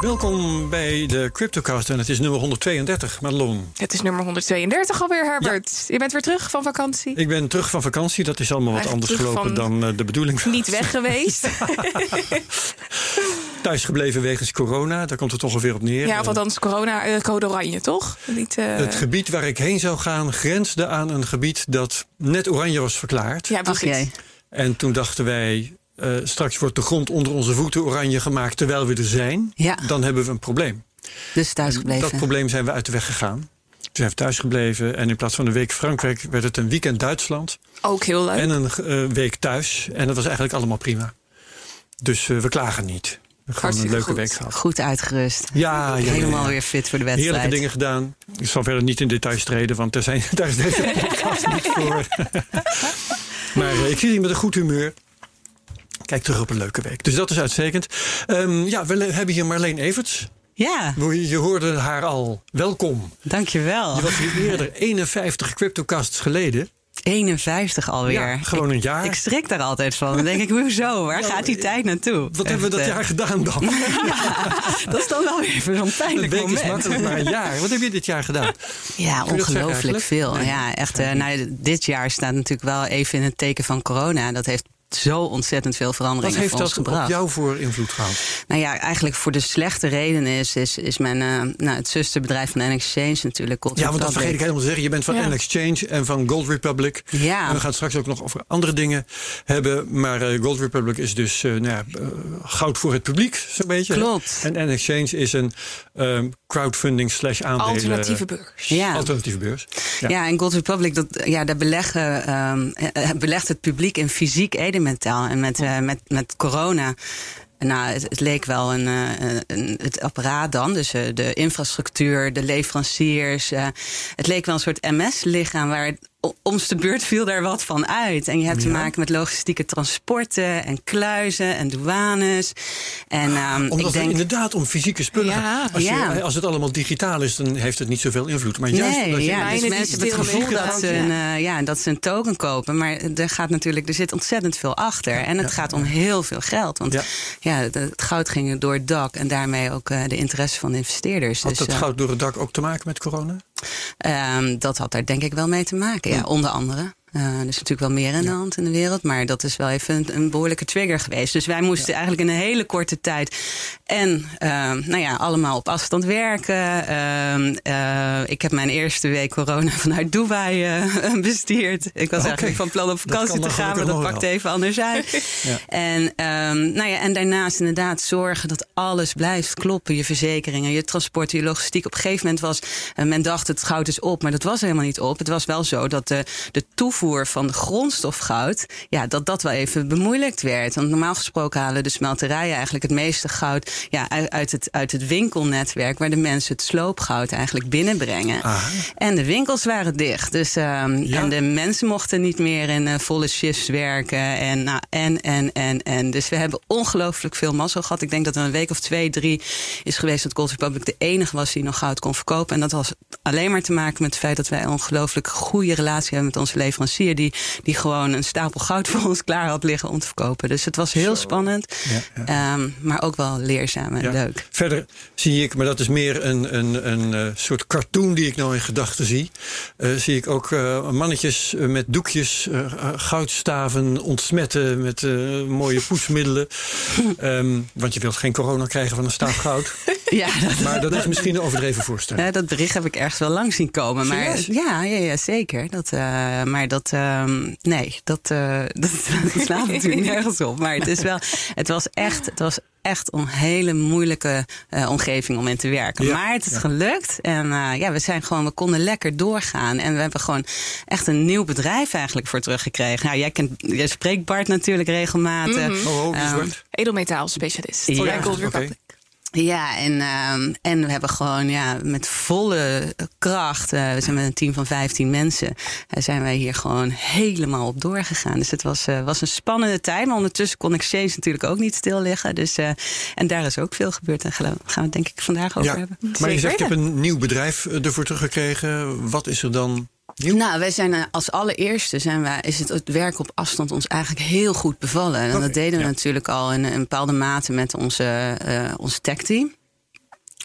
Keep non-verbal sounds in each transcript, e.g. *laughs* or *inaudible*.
Welkom bij de CryptoCast en het is nummer 132, Madelon. Het is nummer 132 alweer, Herbert. Je bent weer terug van vakantie. Ik ben terug van vakantie, dat is allemaal wat Eigenlijk anders gelopen dan eh, de bedoeling was. Niet weg geweest. *laughs* Thuis gebleven wegens corona, daar komt het ongeveer op neer. ja, of althans corona, eh, code oranje, toch? Niet, eh, Het gebied waar ik heen zou gaan grensde aan een gebied dat net oranje was verklaard. ja, precies. En toen dachten wij, eh, straks wordt de grond onder onze voeten oranje gemaakt terwijl we er zijn. Ja. Dan hebben we een probleem. Dus thuis Dat probleem zijn we uit de weg gegaan. Toen zijn we thuis gebleven en in plaats van een week Frankrijk werd het een weekend Duitsland. Ook heel leuk. En een eh, week thuis. En dat was eigenlijk allemaal prima. Dus eh, we klagen niet. We gewoon een leuke goed. week gehad. Goed uitgerust. Ja, Helemaal ja. weer fit voor de wedstrijd. Heerlijke dingen gedaan. Ik zal verder niet in details treden, want daar, zijn, *laughs* daar is deze podcast niet voor. *laughs* maar ik zit hier met een goed humeur. Kijk terug op een leuke week. Dus dat is uitstekend. Ehm, ja, we hebben hier Marleen Everts. Ja, Je hoorde haar al. Welkom. dankjewel. Je was hier eerder *laughs* 51 CryptoCasts geleden. 51 alweer. Ja, gewoon Ik- een jaar. Ik schrik daar altijd van. Dan denk ik, hoezo? Waar *laughs* Ja, gaat die eh, tijd naartoe? Wat hebben we dat eh, jaar gedaan dan? *laughs* Dat is dan wel weer zo'n Een pijnlijk is moment. makkelijk, maar een jaar. Wat heb je dit jaar gedaan? Ja, ongelooflijk veel. Ja, echt. eh, nou, dit jaar staat natuurlijk wel even in het teken van corona. Dat heeft zo ontzettend veel Wat veranderingen heeft voor ons dat op jou voor invloed gehad? Nou ja, eigenlijk voor de slechte reden is, is, is mijn, eh, nou, het zusterbedrijf van NXChange natuurlijk. Gold Ja, want dat vergeet ik helemaal te zeggen. Je bent van Ja. N-Exchange en van Gold Republic. Ja. En we gaan het straks ook nog over andere dingen hebben. Maar eh, Gold Republic is dus eh, nou ja, goud voor het publiek, zo'n beetje. hè? Klopt. En N-Exchange is een ehm, crowdfunding slash aandelen... Alternatieve beurs. Ja. Alternatieve beurs. Ja. Ja. en Gold Republic, dat, ja, daar beleggen, ehm, eh, belegt het publiek in fysiek edelmetaal. En met, eh, met, met corona. Nou, het, leek wel een, eh, een, het apparaat dan, dus eh, de infrastructuur, de leveranciers. het leek wel een soort MS-lichaam waar om's de beurt viel daar wat van uit. En je hebt te maken met logistieke transporten en kluizen en douanes. En ehm, Omdat ik het denk. inderdaad om fysieke spullen Ja. gaat. Als, je, als het allemaal digitaal is, dan heeft het niet zoveel invloed. Maar juist Nee, omdat je... ja, dus die mensen hebben het gevoel dat ze, ja. een, eh, ja, dat ze een token kopen. Maar er gaat natuurlijk, er zit ontzettend veel achter. En het gaat om heel veel geld. Want Ja. ja. het, het goud ging door het dak en daarmee ook eh, de interesse van de investeerders. Had Dus, dat eh, goud door het dak ook te maken met corona? ehm, dat had daar denk ik wel mee te maken, ja, onder andere. Eh, er is natuurlijk wel meer aan de hand in de wereld, maar dat is wel even een, een behoorlijke trigger geweest. Dus wij moesten eigenlijk in een hele korte tijd en ehm, nou ja, allemaal op afstand werken. Ehm, eh, ik heb mijn eerste week corona vanuit Dubai eh, *laughs* bestierd. Ik was eigenlijk van plan op vakantie kan te gaan, maar dat pakt wel. even anders uit. *laughs* Ja. En, ehm, nou ja, en daarnaast inderdaad zorgen dat alles blijft kloppen. Je verzekeringen, je transport, je logistiek. Op een gegeven moment was, men dacht het goud is op, maar dat was helemaal niet op. Het was wel zo dat de, de toevoer van de grondstof goud, ja, dat dat wel even bemoeilijkt werd. Want normaal gesproken halen de smelterijen eigenlijk het meeste goud ja, uit, het, uit het winkelnetwerk, waar de mensen het sloopgoud eigenlijk binnenbrengen. Aha. En de winkels waren dicht. Dus, ehm, Ja. En de mensen mochten niet meer in eh, volle shifts werken. En, nou, en, en, en, en. Dus we hebben ongelooflijk veel mazzel gehad. Ik denk dat er een week of twee, drie is geweest dat Gold Republic de enige was die nog goud kon verkopen. En dat was alleen maar te maken met het feit dat wij een ongelooflijk goede relatie hebben met onze leverancier. Die, die gewoon een stapel goud voor ons klaar had liggen om te verkopen. Dus het was heel spannend. Ja, Ehm, maar ook wel leerzaam en Ja. leuk. Verder zie ik, maar dat is meer een, een, een eh, soort cartoon die ik nou in gedachten zie. eh, zie ik ook eh, mannetjes met doekjes, goudstaven ontsmetten met mooie poetsmiddelen. *laughs* Ehm, want je wilt geen corona krijgen van een staaf goud. *laughs* *laughs* Ja, dat, Maar dat is misschien een overdreven voorstelling. Ja, dat bericht heb ik ergens wel lang zien komen. Maar, Serieus? ja, ja, ja, zeker. Dat, eh, maar dat, ehm, nee, dat, eh, dat, *laughs* dat slaat natuurlijk nergens op. Maar het, is wel, het was echt, het was echt een hele moeilijke eh, omgeving om in te werken. Ja, maar het is ja. gelukt. En eh, ja, we zijn gewoon, we konden lekker doorgaan. En we hebben gewoon echt een nieuw bedrijf eigenlijk voor teruggekregen. Nou, jij, kent, jij spreekt Bart natuurlijk regelmatig. Oh, oh, Ehm, Bart? Edelmetaalspecialist. Ja. Ja, en, ehm, en we hebben gewoon ja, met volle kracht, eh, we zijn met een team van 15 mensen, eh, zijn wij hier gewoon helemaal op doorgegaan. Dus het was, eh, was een spannende tijd, maar ondertussen kon Exchange natuurlijk ook niet stil liggen. Dus, eh, en daar is ook veel gebeurd en gaan we het denk ik vandaag over Ja, hebben. maar je zegt, je hebt een nieuw bedrijf ervoor teruggekregen. Wat is er dan nieuw? Nou, wij zijn eh, als allereerste zijn wij, is het, het werk op afstand ons eigenlijk heel goed bevallen. En dat deden we ja. natuurlijk al in een bepaalde mate met onze, eh ons tech-team.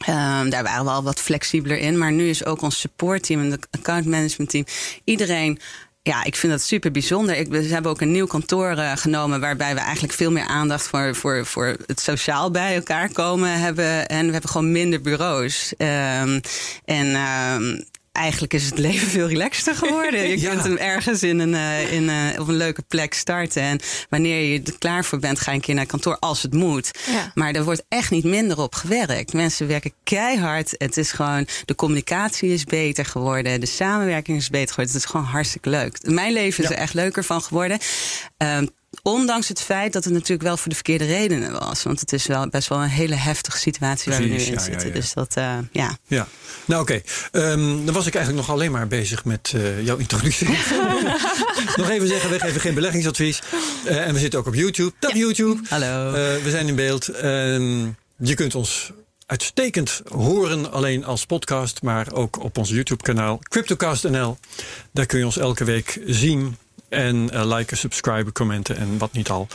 Um, daar waren we al wat flexibeler in. Maar nu is ook ons supportteam en het account management team. Iedereen ja, ik vind dat super bijzonder. Ik, we hebben ook een nieuw kantoor uh, genomen waarbij we eigenlijk veel meer aandacht voor, voor, voor het sociaal bij elkaar komen hebben. En we hebben gewoon minder bureaus. Um, en um, eigenlijk is het leven veel relaxter geworden. *laughs* Je kunt hem ergens in een, uh, in, uh, op een leuke plek starten. En wanneer je er klaar voor bent, ga je een keer naar kantoor als het moet. Ja. Maar er wordt echt niet minder op gewerkt. Mensen werken keihard. Het is gewoon, de communicatie is beter geworden. De samenwerking is beter geworden. Het is gewoon hartstikke leuk. Mijn leven is er echt leuker van geworden. Um, Ondanks het feit dat het natuurlijk wel voor de verkeerde redenen was. Want het is wel best wel een hele heftige situatie waar we nu in ja, zitten. ja, ja. Dus dat, uh, ja. Ja, nou oké. Okay. Um, dan was ik eigenlijk nog alleen maar bezig met uh, jouw introductie. *laughs* nog even zeggen, we geven geen beleggingsadvies. Uh, en we zitten ook op YouTube. Dag YouTube. Hallo. we zijn in beeld. Um, je kunt ons uitstekend horen, alleen als podcast, maar ook op ons YouTube-kanaal CryptoCast.nl. Daar kun je ons elke week zien. En uh, liken, subscriben, commenten en wat niet al.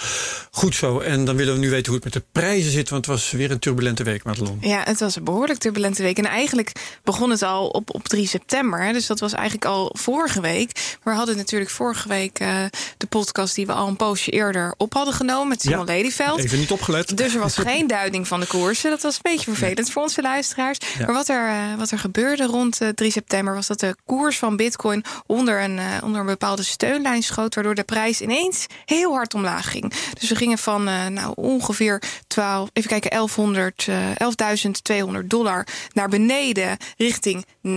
Goed zo. En dan willen we nu weten hoe het met de prijzen zit. Want het was weer een turbulente week, Madelon. Ja, het was een behoorlijk turbulente week. En eigenlijk begon het al op, op 3 september. Dus dat was eigenlijk al vorige week. Maar we hadden natuurlijk vorige week uh, de podcast... die we al een poosje eerder op hadden genomen met Simon ja, Ladyveld. Even niet opgelet. Dus er was *laughs* geen duiding van de koersen. Dat was een beetje vervelend voor onze luisteraars. Ja. Maar wat er, uh, wat er gebeurde rond 3 september... was dat de koers van bitcoin onder een, onder een bepaalde steunlijn schoot, waardoor de prijs ineens heel hard omlaag ging. Dus we gingen van uh, nou, ongeveer 12, even kijken, 1100, uh, 11.200 dollar naar beneden richting 9.950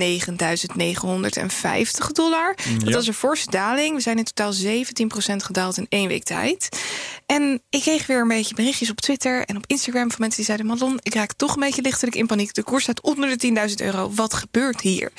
dollar. Ja. Dat was een forse daling. We zijn in totaal 17% gedaald in één week tijd. En ik kreeg weer een beetje berichtjes op Twitter en op Instagram van mensen die zeiden: Madelon, ik raak toch een beetje lichtelijk in paniek. De koers staat onder de 10.000 euro. Wat gebeurt hier?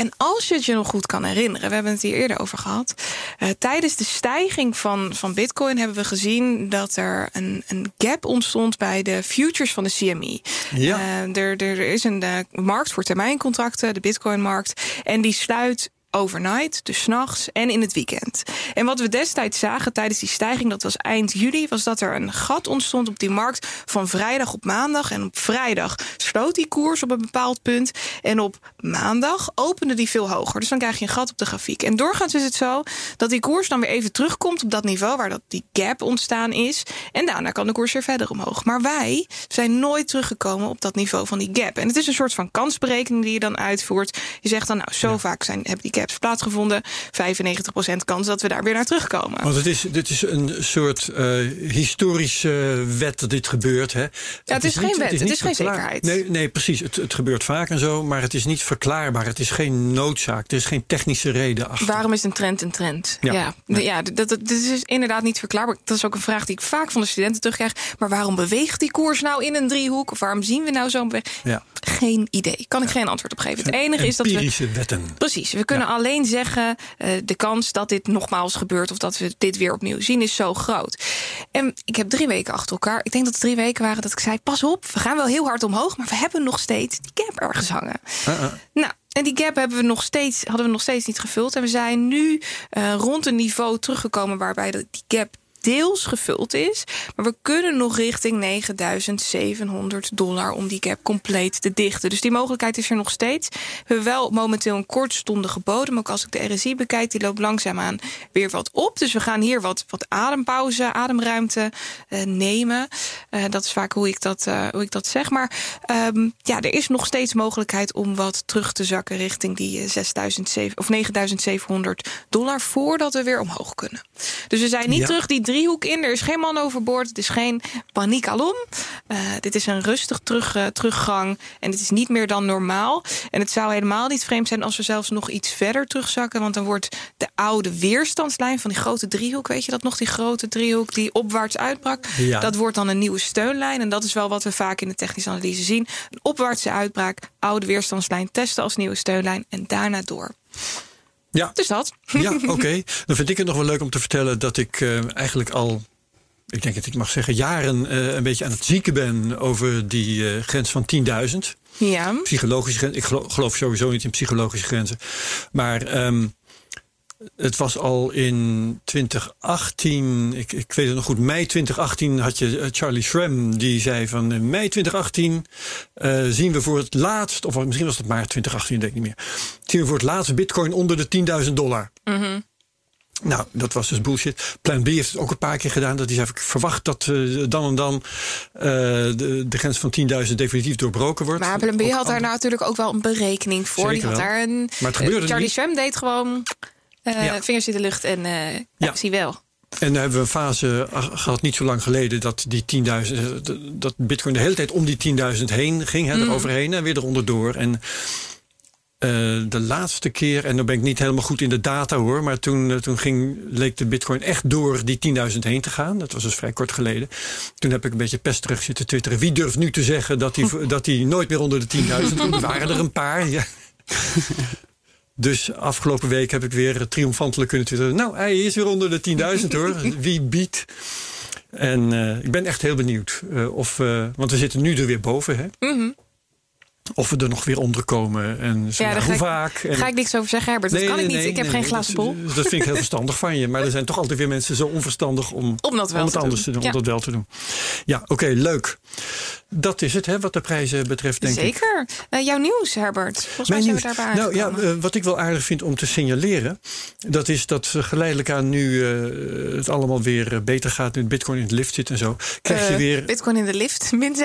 En als je het je nog goed kan herinneren, we hebben het hier eerder over gehad. Uh, tijdens de stijging van, van Bitcoin hebben we gezien dat er een, een gap ontstond bij de futures van de CME. Ja. Uh, er, er is een uh, markt voor termijncontracten, de Bitcoin-markt. En die sluit overnight, dus s'nachts en in het weekend. En wat we destijds zagen tijdens die stijging, dat was eind juli, was dat er een gat ontstond op die markt van vrijdag op maandag. En op vrijdag sloot die koers op een bepaald punt. En op maandag opende die veel hoger. Dus dan krijg je een gat op de grafiek. En doorgaans is het zo dat die koers dan weer even terugkomt op dat niveau waar dat die gap ontstaan is. En daarna kan de koers weer verder omhoog. Maar wij zijn nooit teruggekomen op dat niveau van die gap. En het is een soort van kansberekening die je dan uitvoert. Je zegt dan, nou, zo ja. vaak zijn, hebben die gaps plaatsgevonden. 95% kans dat we daar weer naar terugkomen. Want het is, dit is een soort uh, historische wet dat dit gebeurt. Hè? Ja, het, is, is geen niet, wet, het is, het is geen zekerheid. Nee, nee precies. Het, het gebeurt vaak en zo, maar het is niet verklaarbaar. Het is geen noodzaak. Er is geen technische reden achter. Waarom is een trend een trend? Ja, ja, nee. ja dat, dat, dat is inderdaad niet verklaarbaar. Dat is ook een vraag die ik vaak van de studenten terugkrijg. Maar waarom beweegt die koers nou in een driehoek? Of waarom zien we nou zo'n beweging? Ja. Geen idee. Kan ik geen antwoord op geven. Het enige is dat we... wetten. Precies. We kunnen alleen zeggen... Uh, de kans dat dit nogmaals gebeurt... of dat we dit weer opnieuw zien, is zo groot. En ik heb drie weken achter elkaar... ik denk dat het drie weken waren dat ik zei... pas op, we gaan wel heel hard omhoog... maar we hebben nog steeds die gap ergens hangen. Uh -uh. Nou, en die gap hebben we nog steeds, hadden we nog steeds niet gevuld. En we zijn nu uh, rond een niveau teruggekomen... waarbij de, die gap deels gevuld is. Maar we kunnen nog richting 9700 dollar om die gap compleet te dichten. Dus die mogelijkheid is er nog steeds. We hebben wel momenteel een kortstondige bodem. Ook als ik de RSI bekijk, die loopt langzaamaan weer wat op. Dus we gaan hier wat, wat adempauze, ademruimte uh, nemen. Uh, dat is vaak hoe ik dat, uh, hoe ik dat zeg. Maar um, ja, er is nog steeds mogelijkheid om wat terug te zakken richting die 6007 of 9700 dollar voordat we weer omhoog kunnen. Dus we zijn niet ja. terug die driehoek in. Er is geen man overboord. Het is geen paniek alom. Uh, dit is een rustig terug, uh, teruggang. En het is niet meer dan normaal. En het zou helemaal niet vreemd zijn als we zelfs nog iets verder terugzakken. Want dan wordt de oude weerstandslijn van die grote driehoek. Weet je dat nog? Die grote driehoek die opwaarts uitbrak. Ja. Dat wordt dan een nieuwe steunlijn. En dat is wel wat we vaak in de technische analyse zien. Een opwaartse uitbraak. Oude weerstandslijn testen als nieuwe steunlijn. En daarna door. Ja. Dus dat. Ja, oké. Okay. Dan vind ik het nog wel leuk om te vertellen dat ik uh, eigenlijk al, ik denk dat ik mag zeggen, jaren uh, een beetje aan het zieken ben over die uh, grens van 10.000. Ja. Psychologische grens. Ik geloof, geloof, sowieso niet in psychologische grenzen. Maar um, het was al in 2018, ik, ik weet het nog goed, mei 2018 had je eh, Charlie Shrem. Die zei van in mei 2018 uh, zien we voor het laatst, of misschien was het maart 2018, denk ik niet meer. Zien we voor het laatst bitcoin onder de 10.000 dollar. Mhm. Nou, dat was dus bullshit. Plan B heeft het ook een paar keer gedaan. Dat hij zei, ik verwacht dat uh, dan en dan uh, de, de, grens van 10.000 definitief doorbroken wordt. Maar Plan B had daar natuurlijk ook wel een berekening voor. Zeker die had wel. daar een. Maar het gebeurde Charlie. Shrem deed gewoon Ja. vingers in de lucht en ja. Ja. zie wel. En dan hebben we een fase gehad, niet zo lang geleden, dat die 10.000, dat Bitcoin de hele tijd om die 10.000 heen ging, hè, Mhm. eroverheen en weer eronder door. En eh, de laatste keer, en dan ben ik niet helemaal goed in de data hoor, maar toen, eh, toen ging, leek de Bitcoin echt door die 10.000 heen te gaan. Dat was dus vrij kort geleden. Toen heb ik een beetje pesterig zitten twitteren. Wie durft nu te zeggen dat hij dat hij nooit meer onder de 10.000 komt? Er *laughs* waren er een paar. Ja. Dus afgelopen week heb ik weer triomfantelijk kunnen twitteren. Nou, hij is weer onder de 10.000 hoor. *laughs* Wie biedt? En uh, ik ben echt heel benieuwd. Uh, of, uh, want we zitten nu er weer boven. Hè? Mm -hmm. Of we er nog weer onder komen. En zo, ja, hoe ga vaak. Ik, ga ik niks over zeggen, Herbert. Dat nee, kan ik nee, niet. ik heb geen glazen bol. Dat, dat, vind ik heel *laughs* verstandig van je. Maar er zijn toch altijd weer mensen zo onverstandig om, om, dat wel om het te anders doen. te doen. Ja. Om dat wel te doen. Ja, oké, okay, leuk. Dat is het, hè, wat de prijzen betreft, denk Zeker. ik. Uh, jouw nieuws, Herbert. Volgens Mijn mij zijn we daarbij Nou ja, uh, wat ik wel aardig vind om te signaleren... dat is dat geleidelijk aan nu uh, het allemaal weer beter gaat... nu Bitcoin in de lift zit en zo. Krijg je weer... Bitcoin in de lift, *laughs* min 17%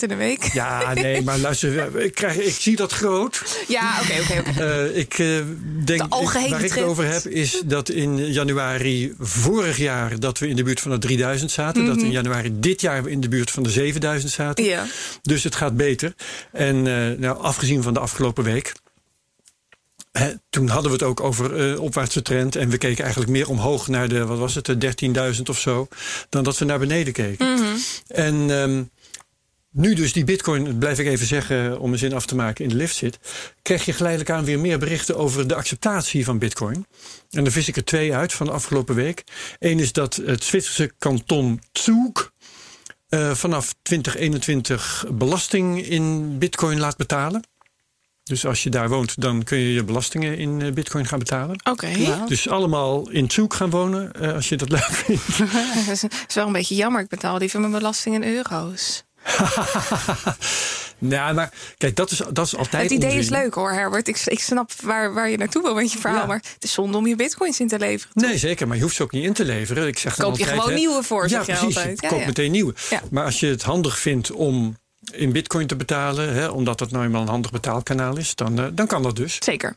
in de week. Ja, nee, maar luister, ik, krijg, ik zie dat groot. Ja, oké, oké, oké. Ik denk, de ik, waar ik het over heb, is dat in januari vorig jaar... dat we in de buurt van de 3000 zaten. Mm -hmm. Dat in januari dit jaar we in de buurt van de 7000 zaten. Ja. Dus het gaat beter. En uh, nou, afgezien van de afgelopen week. Toen hadden we het ook over uh, opwaartse trend. En we keken eigenlijk meer omhoog naar de, wat was het, de 13.000 of zo. Dan dat we naar beneden keken. Mm -hmm. En um, nu dus die bitcoin, blijf ik even zeggen om een zin af te maken, in de lift zit. Krijg je geleidelijk aan weer meer berichten over de acceptatie van bitcoin. En daar vis ik er twee uit van de afgelopen week. Eén is dat het Zwitserse kanton Zug uh, vanaf 2021 belasting in bitcoin laat betalen. Dus als je daar woont, dan kun je je belastingen in uh, bitcoin gaan betalen. Oké. Okay. Wow. Dus allemaal in Zug gaan wonen, uh, als je dat leuk vindt. *laughs* dat is wel een beetje jammer. Ik betaal liever mijn belasting in euro's. *laughs* nou, maar kijk, dat is, dat is altijd. Het idee onzin. is leuk hoor, Herbert. Ik, ik snap waar, waar je naartoe wil met je verhaal. Ja. Maar het is zonde om je bitcoins in te leveren. Toch? Nee, zeker. Maar je hoeft ze ook niet in te leveren. Ik zeg Koop altijd, je gewoon hè, nieuwe voor, ja, zeg je precies. altijd. Ja, koop ja. meteen nieuwe. Ja. Maar als je het handig vindt om in bitcoin te betalen, hè, omdat dat nou eenmaal een handig betaalkanaal is, dan, uh, dan kan dat dus. Zeker.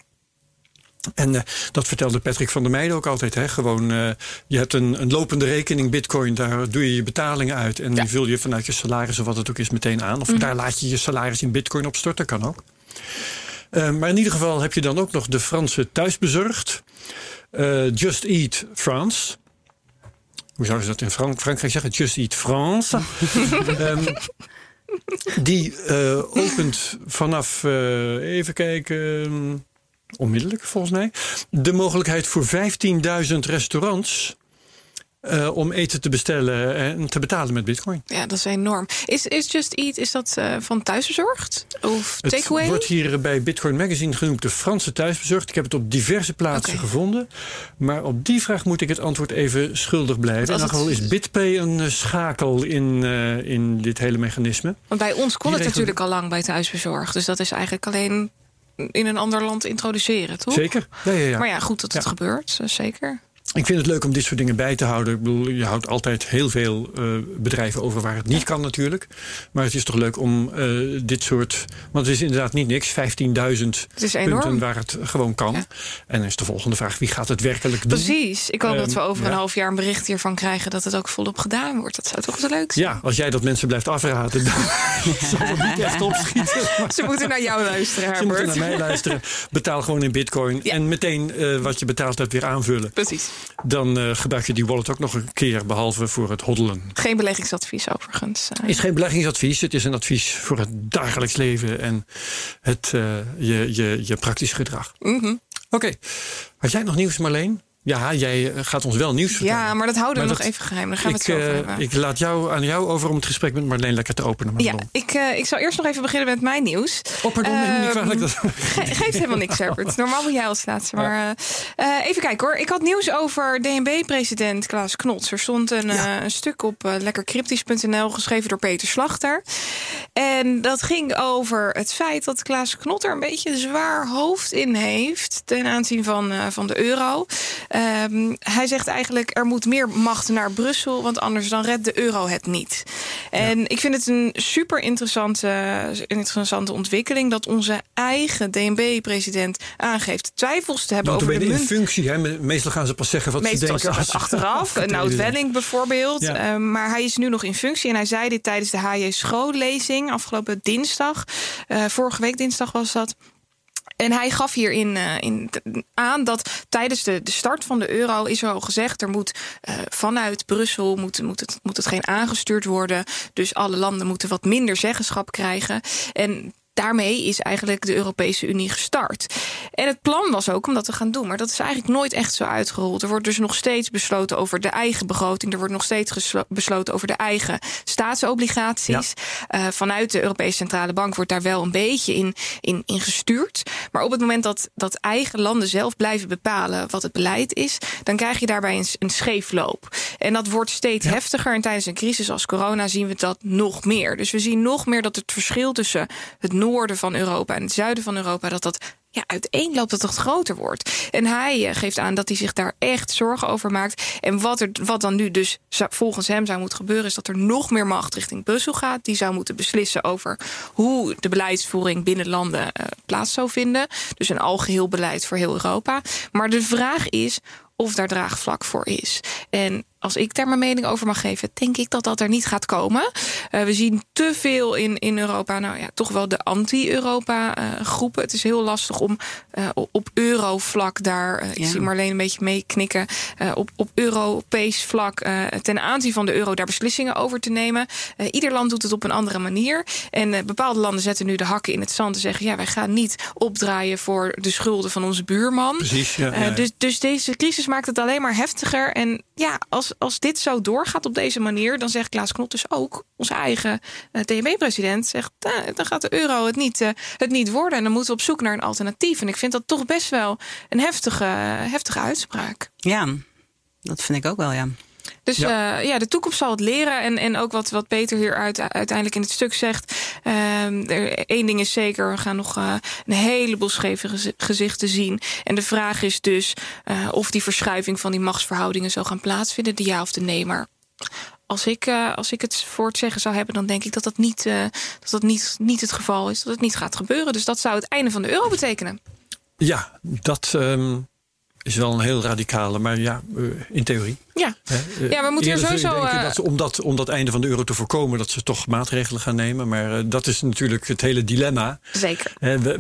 En uh, dat vertelde Patrick van der Meijden ook altijd. Hè? Gewoon, uh, je hebt een, een, lopende rekening bitcoin, daar doe je je betalingen uit. En ja. die vul je vanuit je salaris of wat het ook is meteen aan. Of mm -hmm. daar laat je je salaris in bitcoin op storten, kan ook. Uh, maar in ieder geval heb je dan ook nog de Franse thuisbezorgd. Just Eat France. Hoe zouden ze dat in Frank Frankrijk zeggen? Just Eat France. um, *laughs* die uh, opent vanaf, even kijken onmiddellijk volgens mij, de mogelijkheid voor 15.000 restaurants. Uh, om eten te bestellen en te betalen met bitcoin. Ja, dat is enorm. Is, is Just Eat, is dat uh, van thuisbezorgd? Of het takeaway? wordt hier bij Bitcoin Magazine genoemd de Franse thuisbezorgd. Ik heb het op diverse plaatsen okay. gevonden. Maar op die vraag moet ik het antwoord even schuldig blijven. In ieder geval is BitPay een uh, schakel in, in dit hele mechanisme. Want bij ons kon Die het natuurlijk al lang bij thuisbezorgd. Dus dat is eigenlijk alleen in een ander land introduceren, toch? Zeker. Ja, ja, ja. Maar ja, goed dat het gebeurt, zeker. Ik vind het leuk om dit soort dingen bij te houden. Ik bedoel, je houdt altijd heel veel uh, bedrijven over waar het niet kan natuurlijk. Maar het is toch leuk om uh, dit soort... Want het is inderdaad niet niks. 15.000 punten waar het gewoon kan. Ja. En dan is de volgende vraag, wie gaat het werkelijk doen? Precies. Ik hoop um, dat we over ja. een half jaar een bericht hiervan krijgen... dat het ook volop gedaan wordt. Dat zou toch zo leuk zijn? Ja, als jij dat mensen blijft afraden... dan *laughs* *laughs* zal het niet echt opschieten. Ze moeten naar jou luisteren, Herbert. Ze moeten naar mij luisteren. Betaal gewoon in bitcoin. Ja. En meteen uh, wat je betaald hebt weer aanvullen. Precies. Dan uh, gebruik je die wallet ook nog een keer, behalve voor het hoddelen. Geen beleggingsadvies overigens. Uh. Is geen beleggingsadvies. Het is een advies voor het dagelijks leven en het, uh, je, je, je praktisch gedrag. Mm -hmm. Oké. Okay. Had jij nog nieuws, Marleen? Ja, jij eh, gaat ons wel nieuws vertellen. Ja, maar dat houden we nog even geheim. Daar gaan we Ik, het zo over eh, hebben. ik laat jou aan jou over om het gesprek met Marleen lekker te openen. ja, ik, eh, ik zal eerst nog even beginnen met mijn nieuws. Oh, pardon, neem me niet Ehm, kwalijk. Dat... Ge- geeft helemaal niks, Herbert. Normaal moet jij als laatste. Maar even kijken hoor. Ik had nieuws over DNB-president Klaas Knots. Er stond een, Ja. een stuk op lekkercryptisch.nl geschreven door Peter Slachter. En dat ging over het feit dat Klaas Knot er een beetje een zwaar hoofd in heeft ten aanzien van, van de euro. Ehm, hij zegt eigenlijk er moet meer macht naar Brussel, want anders dan redt de euro het niet. En ik vind het een super interessante, interessante ontwikkeling dat onze eigen DNB-president aangeeft twijfels te hebben over de Notabene in munt. functie. Hè? Meestal gaan ze pas zeggen wat Meestal ze denken. achteraf. Nout zijn. Welling bijvoorbeeld. Ja. Eh, maar hij is nu nog in functie. En hij zei dit tijdens de H.J. Schoollezing afgelopen dinsdag. Eh, vorige week dinsdag was dat. En hij gaf hierin eh, in, aan dat tijdens de, de start van de euro is er al gezegd... er moet eh, vanuit Brussel moet, moet, het, moet het geen aangestuurd worden. Dus alle landen moeten wat minder zeggenschap krijgen. En daarmee is eigenlijk de Europese Unie gestart. En het plan was ook om dat te gaan doen. Maar dat is eigenlijk nooit echt zo uitgerold. Er wordt dus nog steeds besloten over de eigen begroting. Er wordt nog steeds besloten over de eigen staatsobligaties. Eh, vanuit de Europese Centrale Bank wordt daar wel een beetje in, in, in gestuurd. Maar op het moment dat, dat eigen landen zelf blijven bepalen wat het beleid is, dan krijg je daarbij een, een scheefloop. En dat wordt steeds heftiger. En tijdens een crisis als corona zien we dat nog meer. Dus we zien nog meer dat het verschil tussen het noorden van Europa en het zuiden van Europa, dat dat ja, uiteenloopt dat het groter wordt. En hij eh, geeft aan dat hij zich daar echt zorgen over maakt. En wat, er, wat dan nu dus volgens hem zou moeten gebeuren... is dat er nog meer macht richting Brussel gaat. Die zou moeten beslissen over hoe de beleidsvoering binnen landen eh, plaats zou vinden. Dus een algeheel beleid voor heel Europa. Maar de vraag is of daar draagvlak voor is. En als ik daar mijn mening over mag geven, denk ik dat dat er niet gaat komen. Eh, we zien te veel in, in Europa, nou ja, toch wel de anti-Europa-groepen. het is heel lastig om eh, op euro-vlak daar, eh, ik zie Marleen een beetje meeknikken, eh, op, op Europees vlak eh, ten aanzien van de euro daar beslissingen over te nemen. Eh, ieder land doet het op een andere manier. En eh, bepaalde landen zetten nu de hakken in het zand en zeggen: ja, wij gaan niet opdraaien voor de schulden van onze buurman. Precies, ja, Eh, ja. dus, dus deze crisis maakt het alleen maar heftiger. En ja, als, als dit zo doorgaat op deze manier, dan zegt Klaas Knot dus ook, onze eigen eh, DNB-president, zegt, eh, dan gaat de euro het niet, eh, het niet worden. En dan moeten we op zoek naar een alternatief. En ik vind dat toch best wel een heftige, heftige uitspraak. Ja, dat vind ik ook wel, ja. Dus Ja. ja, ja de toekomst zal het leren. En, en ook wat, wat Peter hier uit, uiteindelijk in het stuk zegt. ehm, er, één ding is zeker, we gaan nog eh, een heleboel scheve gezi- gezichten zien. En de vraag is dus eh, of die verschuiving van die machtsverhoudingen zal gaan plaatsvinden. De ja of de nee. Maar als ik, eh, als ik het voor het zeggen zou hebben, dan denk ik dat dat, niet, eh, dat, dat niet, niet het geval is. Dat het niet gaat gebeuren. Dus dat zou het einde van de euro betekenen. Ja, dat ehm, is wel een heel radicale, maar ja, eh, in theorie. Ja. Eh, Ja, we moeten er sowieso, denken eh, dat ze, om, dat, om dat einde van de euro te voorkomen, dat ze toch maatregelen gaan nemen. Maar eh, dat is natuurlijk het hele dilemma. zeker.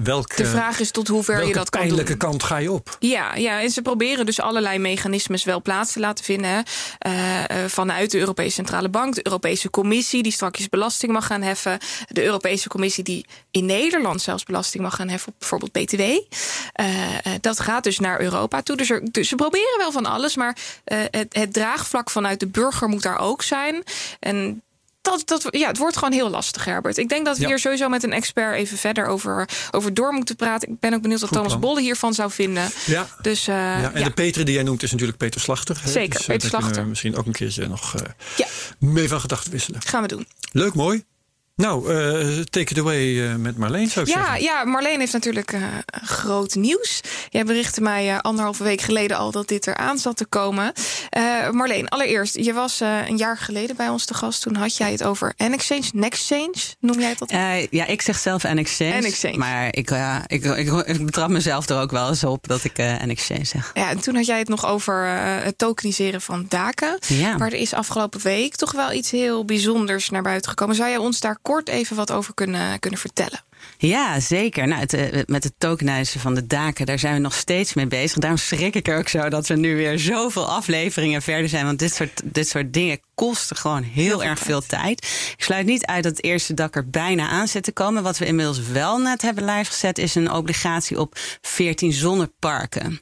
Welke, De vraag is tot hoever welke je dat kan doen. pijnlijke kant ga je op? Ja, ja, en ze proberen dus allerlei mechanismes wel plaats te laten vinden. Eh, eh, vanuit de Europese Centrale Bank, de Europese Commissie, die straks belasting mag gaan heffen. De Europese Commissie, die in Nederland zelfs belasting mag gaan heffen op bijvoorbeeld BTW. Eh, eh, dat gaat dus naar Europa toe. Dus, er, dus ze proberen wel van alles, maar eh, het, het draagvlak vanuit de burger moet daar ook zijn. En dat, dat, ja, het wordt gewoon heel lastig, Herbert. Ik denk dat we Ja. hier sowieso met een expert even verder over, over door moeten praten. Ik ben ook benieuwd wat Goed Thomas. Bolle hiervan zou vinden. Ja. Dus eh, ja, en ja. de Peter die jij noemt is natuurlijk Peter Slachter. hè. Zeker, dus, eh, Peter Slachter. misschien ook een keertje nog eh, mee van gedachten wisselen. gaan we doen. Leuk, mooi. Nou, eh, take it away eh, met Marleen zou ik Ja, zeggen. ja, Marleen heeft natuurlijk eh, groot nieuws. Jij berichtte mij eh, anderhalve week geleden al dat dit eraan zat te komen. Eh, Marleen, allereerst, je was eh, een jaar geleden bij ons te gast. Toen had jij het over N-Exchange, Nextchange, noem jij het dat? Eh, ja, ik zeg zelf N-Exchange. N-Exchange. Maar ik, ja, ik, ik, ik betrap mezelf er ook wel eens op dat ik eh N-Exchange zeg. Ja, en toen had jij het nog over het tokeniseren van daken. Ja. Maar er is afgelopen week toch wel iets heel bijzonders naar buiten gekomen. Zou jij ons daar kort even wat over kunnen, kunnen vertellen? Ja, zeker. Nou, het, eh, met het tokenizen van de daken, daar zijn we nog steeds mee bezig. Daarom schrik ik ook zo dat we nu weer zoveel afleveringen verder zijn. Want dit soort, dit soort dingen kosten gewoon heel, erg veel tijd. Ik sluit niet uit dat het eerste dak er bijna aan zit te komen. Wat we inmiddels wel net hebben live gezet, is een obligatie op 14 zonneparken.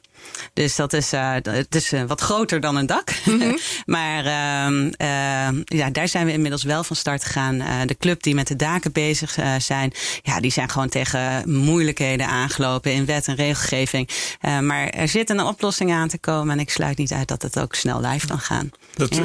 Dus dat is, uh, het is uh, wat groter dan een dak. Mm -hmm. *laughs* maar uh, ja, daar zijn we inmiddels wel van start gegaan. Uh, de club die met de daken bezig zijn, ja, die zijn gewoon tegen moeilijkheden aangelopen in wet en regelgeving. maar er zit een oplossing aan te komen en ik sluit niet uit dat het ook snel live kan gaan. Dat, Ja.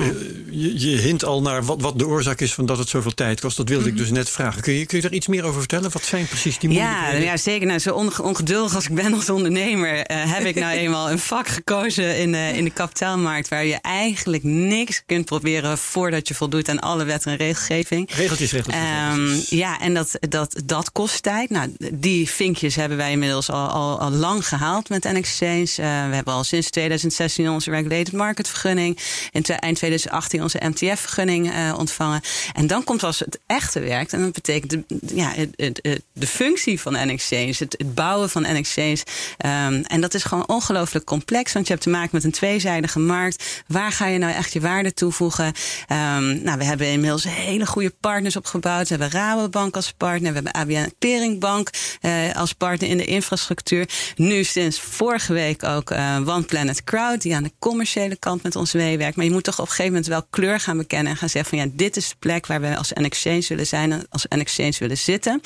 je, je hint al naar wat, wat de oorzaak is van dat het zoveel tijd kost. Dat wilde ik dus net vragen. Kun je, kun je daar iets meer over vertellen? Wat zijn precies die Ja, moeilijkheden? ja, zeker. Nou, zo onge- ongeduldig als ik ben als ondernemer, eh, heb ik nou *laughs* eenmaal een vak gekozen in, de in de kapitaalmarkt. Waar je eigenlijk niks kunt proberen voordat je voldoet aan alle wet en regelgeving. Regeltjes, regeltjes. Ehm, regeltjes. ja, en dat, dat, dat kost tijd. Nou, die vinkjes hebben wij inmiddels al, al, al lang gehaald met N-Exchange. Eh, we hebben al sinds 2016 onze Regulated Market vergunning. In te- eind 2018 onze MTF-vergunning eh, ontvangen. En dan komt als het echte werkt. En dat betekent de, ja, het- de functie van N-Exchange. Het, het bouwen van N-Exchange. Ehm, en dat is gewoon ongelooflijk complex. Want je hebt te maken met een tweezijdige markt. Waar ga je nou echt je waarde toevoegen? Ehm, nou, we hebben inmiddels hele goede partners opgebouwd. We hebben Rabobank als partner. We hebben ABN Peringbank eh, als partner in de infrastructuur. Nu sinds vorige week ook eh One Planet Crowd. Die aan de commerciële kant met ons meewerkt. Maar je moet toch op een gegeven moment wel kleur gaan bekennen. En gaan zeggen van ja, dit is de plek waar we als N-Exchange willen zijn. Als N-Exchange willen zitten.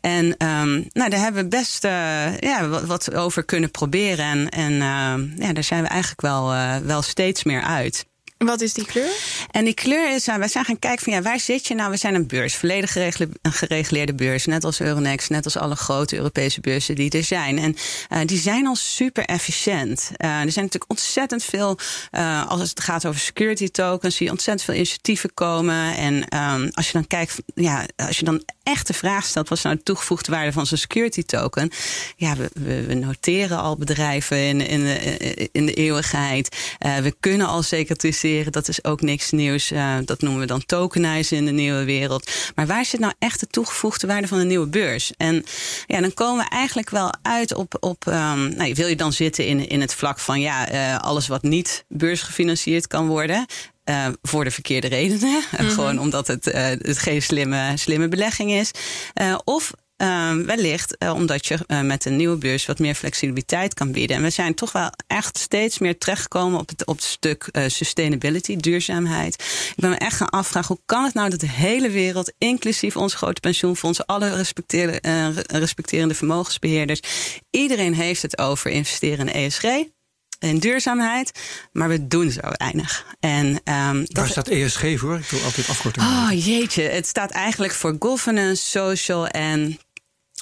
En ehm, nou, daar hebben we best eh, ja, wat, wat over kunnen proberen. En, en ehm, ja, daar zijn we eigenlijk wel, eh, wel steeds meer uit. Wat is die kleur? En die kleur is, nou, wij zijn gaan kijken van ja, waar zit je nou? We zijn een beurs, volledig geregule- gereguleerde beurs. Net als Euronext, net als alle grote Europese beurzen die er zijn. En eh, die zijn al super efficiënt. Eh, er zijn natuurlijk ontzettend veel, eh, als het gaat over security tokens, zie je ontzettend veel initiatieven komen. En ehm, als je dan kijkt, ja, als je dan echt de vraag stelt, wat is nou de toegevoegde waarde van zo'n security token? Ja, we, we, noteren al bedrijven in, in, de, in de eeuwigheid. Eh, we kunnen al secretiseren, dat is ook niks nieuws. Eh, dat noemen we dan tokenizen in de nieuwe wereld. Maar waar zit nou echt de toegevoegde waarde van een nieuwe beurs? En ja, dan komen we eigenlijk wel uit op. op ehm, nou, wil je dan zitten in, in het vlak van ja, eh, alles wat niet beursgefinancierd kan worden. Eh, voor de verkeerde redenen. Eh, *laughs* Gewoon omdat het, eh, het geen slimme, slimme belegging is. Eh, of eh, wellicht eh, omdat je met een nieuwe beurs wat meer flexibiliteit kan bieden. En we zijn toch wel echt steeds meer terechtgekomen op het, op het stuk sustainability, duurzaamheid. Ik ben me echt gaan afvragen, hoe kan het nou dat de hele wereld, inclusief onze grote pensioenfondsen, alle respecteerde, eh, respecterende vermogensbeheerders, iedereen heeft het over investeren in ESG. In duurzaamheid, maar we doen zo weinig. En, ehm, dat, Waar staat ESG voor? Ik wil altijd afkortingen. Oh jeetje, het staat eigenlijk voor governance, social en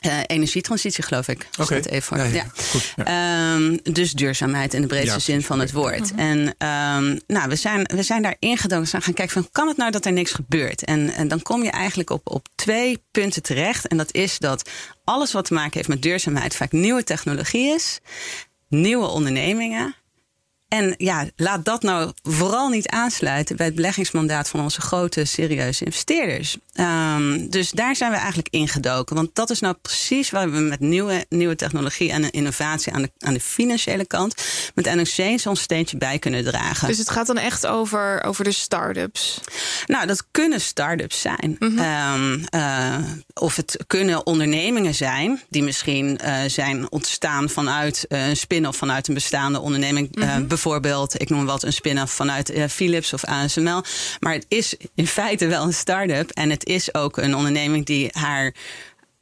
eh, energietransitie, geloof ik. Oké. Ja, ja, ja. goed, ja. Ehm, dus duurzaamheid in de breedste zin van het woord. En ehm, nou, we zijn, we zijn daar ingedoken. We zijn gaan kijken van, kan het nou dat er niks gebeurt? En, en dan kom je eigenlijk op, op twee punten terecht. En dat is dat alles wat te maken heeft met duurzaamheid vaak nieuwe technologie is, nieuwe ondernemingen. En ja, laat dat nou vooral niet aansluiten bij het beleggingsmandaat van onze grote, serieuze investeerders. Ehm, dus daar zijn we eigenlijk ingedoken. Want dat is nou precies waar we met nieuwe, nieuwe technologie en innovatie aan de, aan de financiële kant met NXC ons steentje bij kunnen dragen. Dus het gaat dan echt over, over de start-ups. Nou, dat kunnen start-ups zijn. Ehm, eh, of het kunnen ondernemingen zijn die misschien eh, zijn ontstaan vanuit eh, een spin-off vanuit een bestaande onderneming. Eh, bijvoorbeeld, ik noem wat een spin-off vanuit eh, Philips of ASML. Maar het is in feite wel een start-up en het is ook een onderneming die haar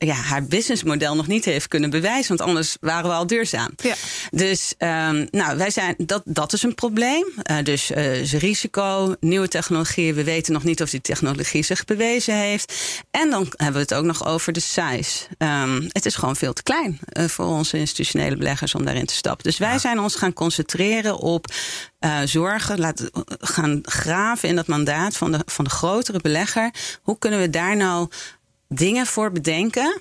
ja, haar businessmodel nog niet heeft kunnen bewijzen. Want anders waren we al duurzaam. Ja. Dus um, nou, wij zijn, dat, dat is een probleem. Uh, dus uh, is risico, nieuwe technologieën. We weten nog niet of die technologie zich bewezen heeft. En dan hebben we het ook nog over de size. Um, het is gewoon veel te klein uh, voor onze institutionele beleggers om daarin te stappen. Dus wij ja. zijn ons gaan concentreren op uh, zorgen, laten gaan graven in dat mandaat van de, van de grotere belegger. Hoe kunnen we daar nou dingen voor bedenken.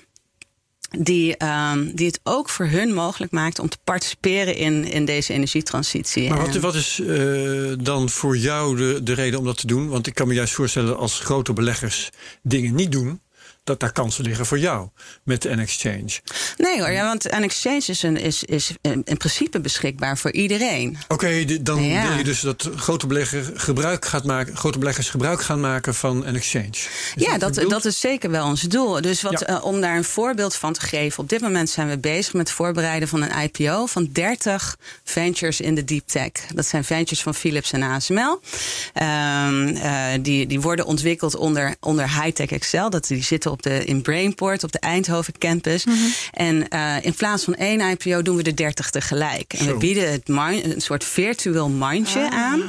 Die, um, die het ook voor hun mogelijk maakt om te participeren in, in deze energietransitie. Maar wat, wat is uh, dan voor jou de, de reden om dat te doen? Want ik kan me juist voorstellen als grote beleggers dingen niet doen. Dat daar kansen liggen voor jou met N-Exchange. Nee hoor, ja, want N-Exchange is, een, is, is in principe beschikbaar voor iedereen. Oké, dan wil je dus dat grote, belegger gebruik gaat maken, grote beleggers gebruik gaan maken van N-Exchange. Ja, dat, dat, dat, is zeker wel ons doel. Dus wat, uh, om daar een voorbeeld van te geven. Op dit moment zijn we bezig met het voorbereiden van een IPO van 30 ventures in de deep tech. Dat zijn ventures van Philips en ASML. Um, uh, die, die worden ontwikkeld onder, onder Hightech Excel. Dat, die zitten op de, in Brainport, op de Eindhoven campus. Mm -hmm. En uh, in plaats van één IPO doen we er 30 tegelijk. En we bieden het een soort virtueel mindje ah. aan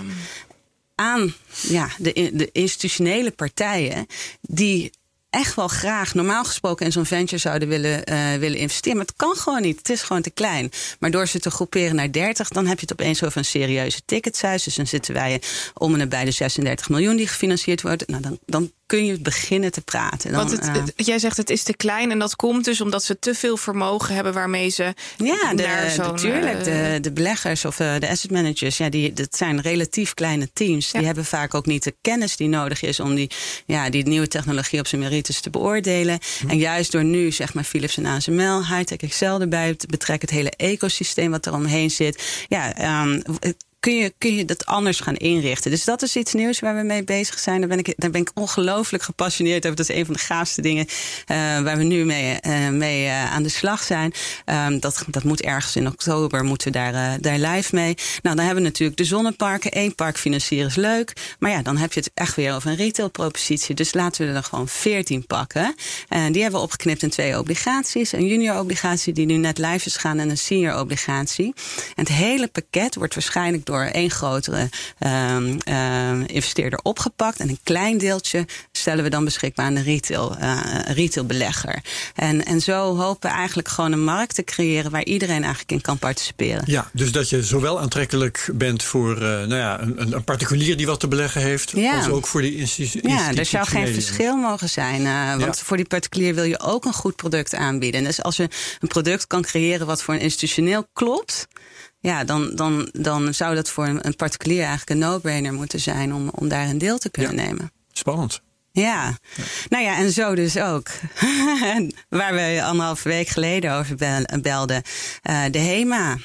aan ja, de, de institutionele partijen die echt wel graag normaal gesproken in zo'n venture zouden willen, uh, willen investeren. Maar het kan gewoon niet. Het is gewoon te klein. Maar door ze te groeperen naar 30, dan heb je het opeens over een serieuze ticketsuis. Dus dan zitten wij om en bij de 36 miljoen die gefinancierd wordt. Nou, dan, dan kun je beginnen te praten. Dan, Want het, uh, het, jij zegt het is te klein en dat komt dus omdat ze te veel vermogen hebben waarmee ze ja, de, natuurlijk. Uh, de, de beleggers of uh, de asset managers, ja, die, dat zijn relatief kleine teams. Ja. Die hebben vaak ook niet de kennis die nodig is om die, ja, die nieuwe technologie op zijn merites te beoordelen. Hm. En juist door nu, zeg maar, Philips en ASML, Hightech Excel erbij te betrekken, het hele ecosysteem wat er omheen zit. Ja, um, kun je, kun je dat anders gaan inrichten. Dus dat is iets nieuws waar we mee bezig zijn. Daar ben ik, daar ben ik ongelooflijk gepassioneerd over. Dat is een van de gaafste dingen uh, waar we nu mee, uh, mee uh, aan de slag zijn. Um, dat, dat moet ergens in oktober, moeten daar, daar live mee. Nou, dan hebben we natuurlijk de zonneparken. Eén park financieren is leuk. Maar ja, dan heb je het echt weer over een retailpropositie. Dus laten we er gewoon veertien pakken. En die hebben we opgeknipt in twee obligaties. Een junior obligatie die nu net live is gaan en een senior obligatie. Het hele pakket wordt waarschijnlijk door door één grotere um, um, investeerder opgepakt. En een klein deeltje stellen we dan beschikbaar aan de retail, uh, retailbelegger. En, en zo hopen we eigenlijk gewoon een markt te creëren waar iedereen eigenlijk in kan participeren. Ja, dus dat je zowel aantrekkelijk bent voor uh, nou ja, een, een, particulier die wat te beleggen heeft, ja. als ook voor die instituties. Ja, er zou geen verschil mogen zijn. Uh, want ja. voor die particulier wil je ook een goed product aanbieden. Dus als je een product kan creëren wat voor een institutioneel klopt ja, dan, dan, dan zou dat voor een, particulier eigenlijk een no-brainer moeten zijn om, om daar een deel te kunnen ja. nemen. Spannend. Ja. ja. nou ja, en zo dus ook. *laughs* Waar we anderhalve week geleden over belden, uh, de HEMA.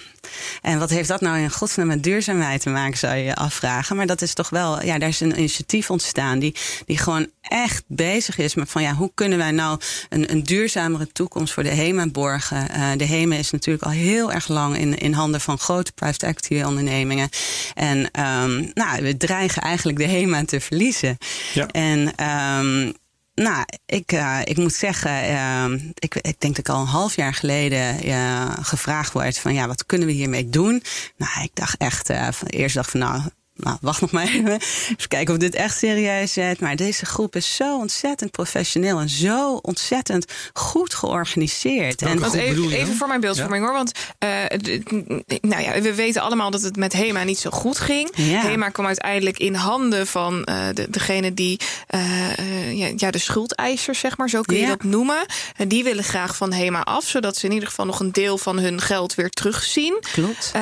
En wat heeft dat nou in godsnaam met duurzaamheid te maken, zou je je afvragen. Maar dat is toch wel, ja, daar is een initiatief ontstaan die, die gewoon echt bezig is met van ja, hoe kunnen wij nou een, een duurzamere toekomst voor de HEMA borgen? Uh, de HEMA is natuurlijk al heel erg lang in, in handen van grote private equity ondernemingen. En um, nou, we dreigen eigenlijk de HEMA te verliezen. Ja. En um, nou, ik, uh, ik moet zeggen, uh, ik, ik denk dat ik al een half jaar geleden uh, gevraagd word van ja, wat kunnen we hiermee doen? Nou, ik dacht echt, van, eerst dacht van nou, nou, wacht nog maar even. Even kijken of dit echt serieus is. Maar deze groep is zo ontzettend professioneel en zo ontzettend goed georganiseerd. En want even, even voor mijn beeldvorming ja. hoor. Want uh, nou ja, we weten allemaal dat het met HEMA niet zo goed ging. Ja. HEMA kwam uiteindelijk in handen van uh, de, degene die uh, ja, ja, de schuldeisers, zeg maar, zo kun je ja. dat noemen. En die willen graag van HEMA af, zodat ze in ieder geval nog een deel van hun geld weer terugzien. Klopt.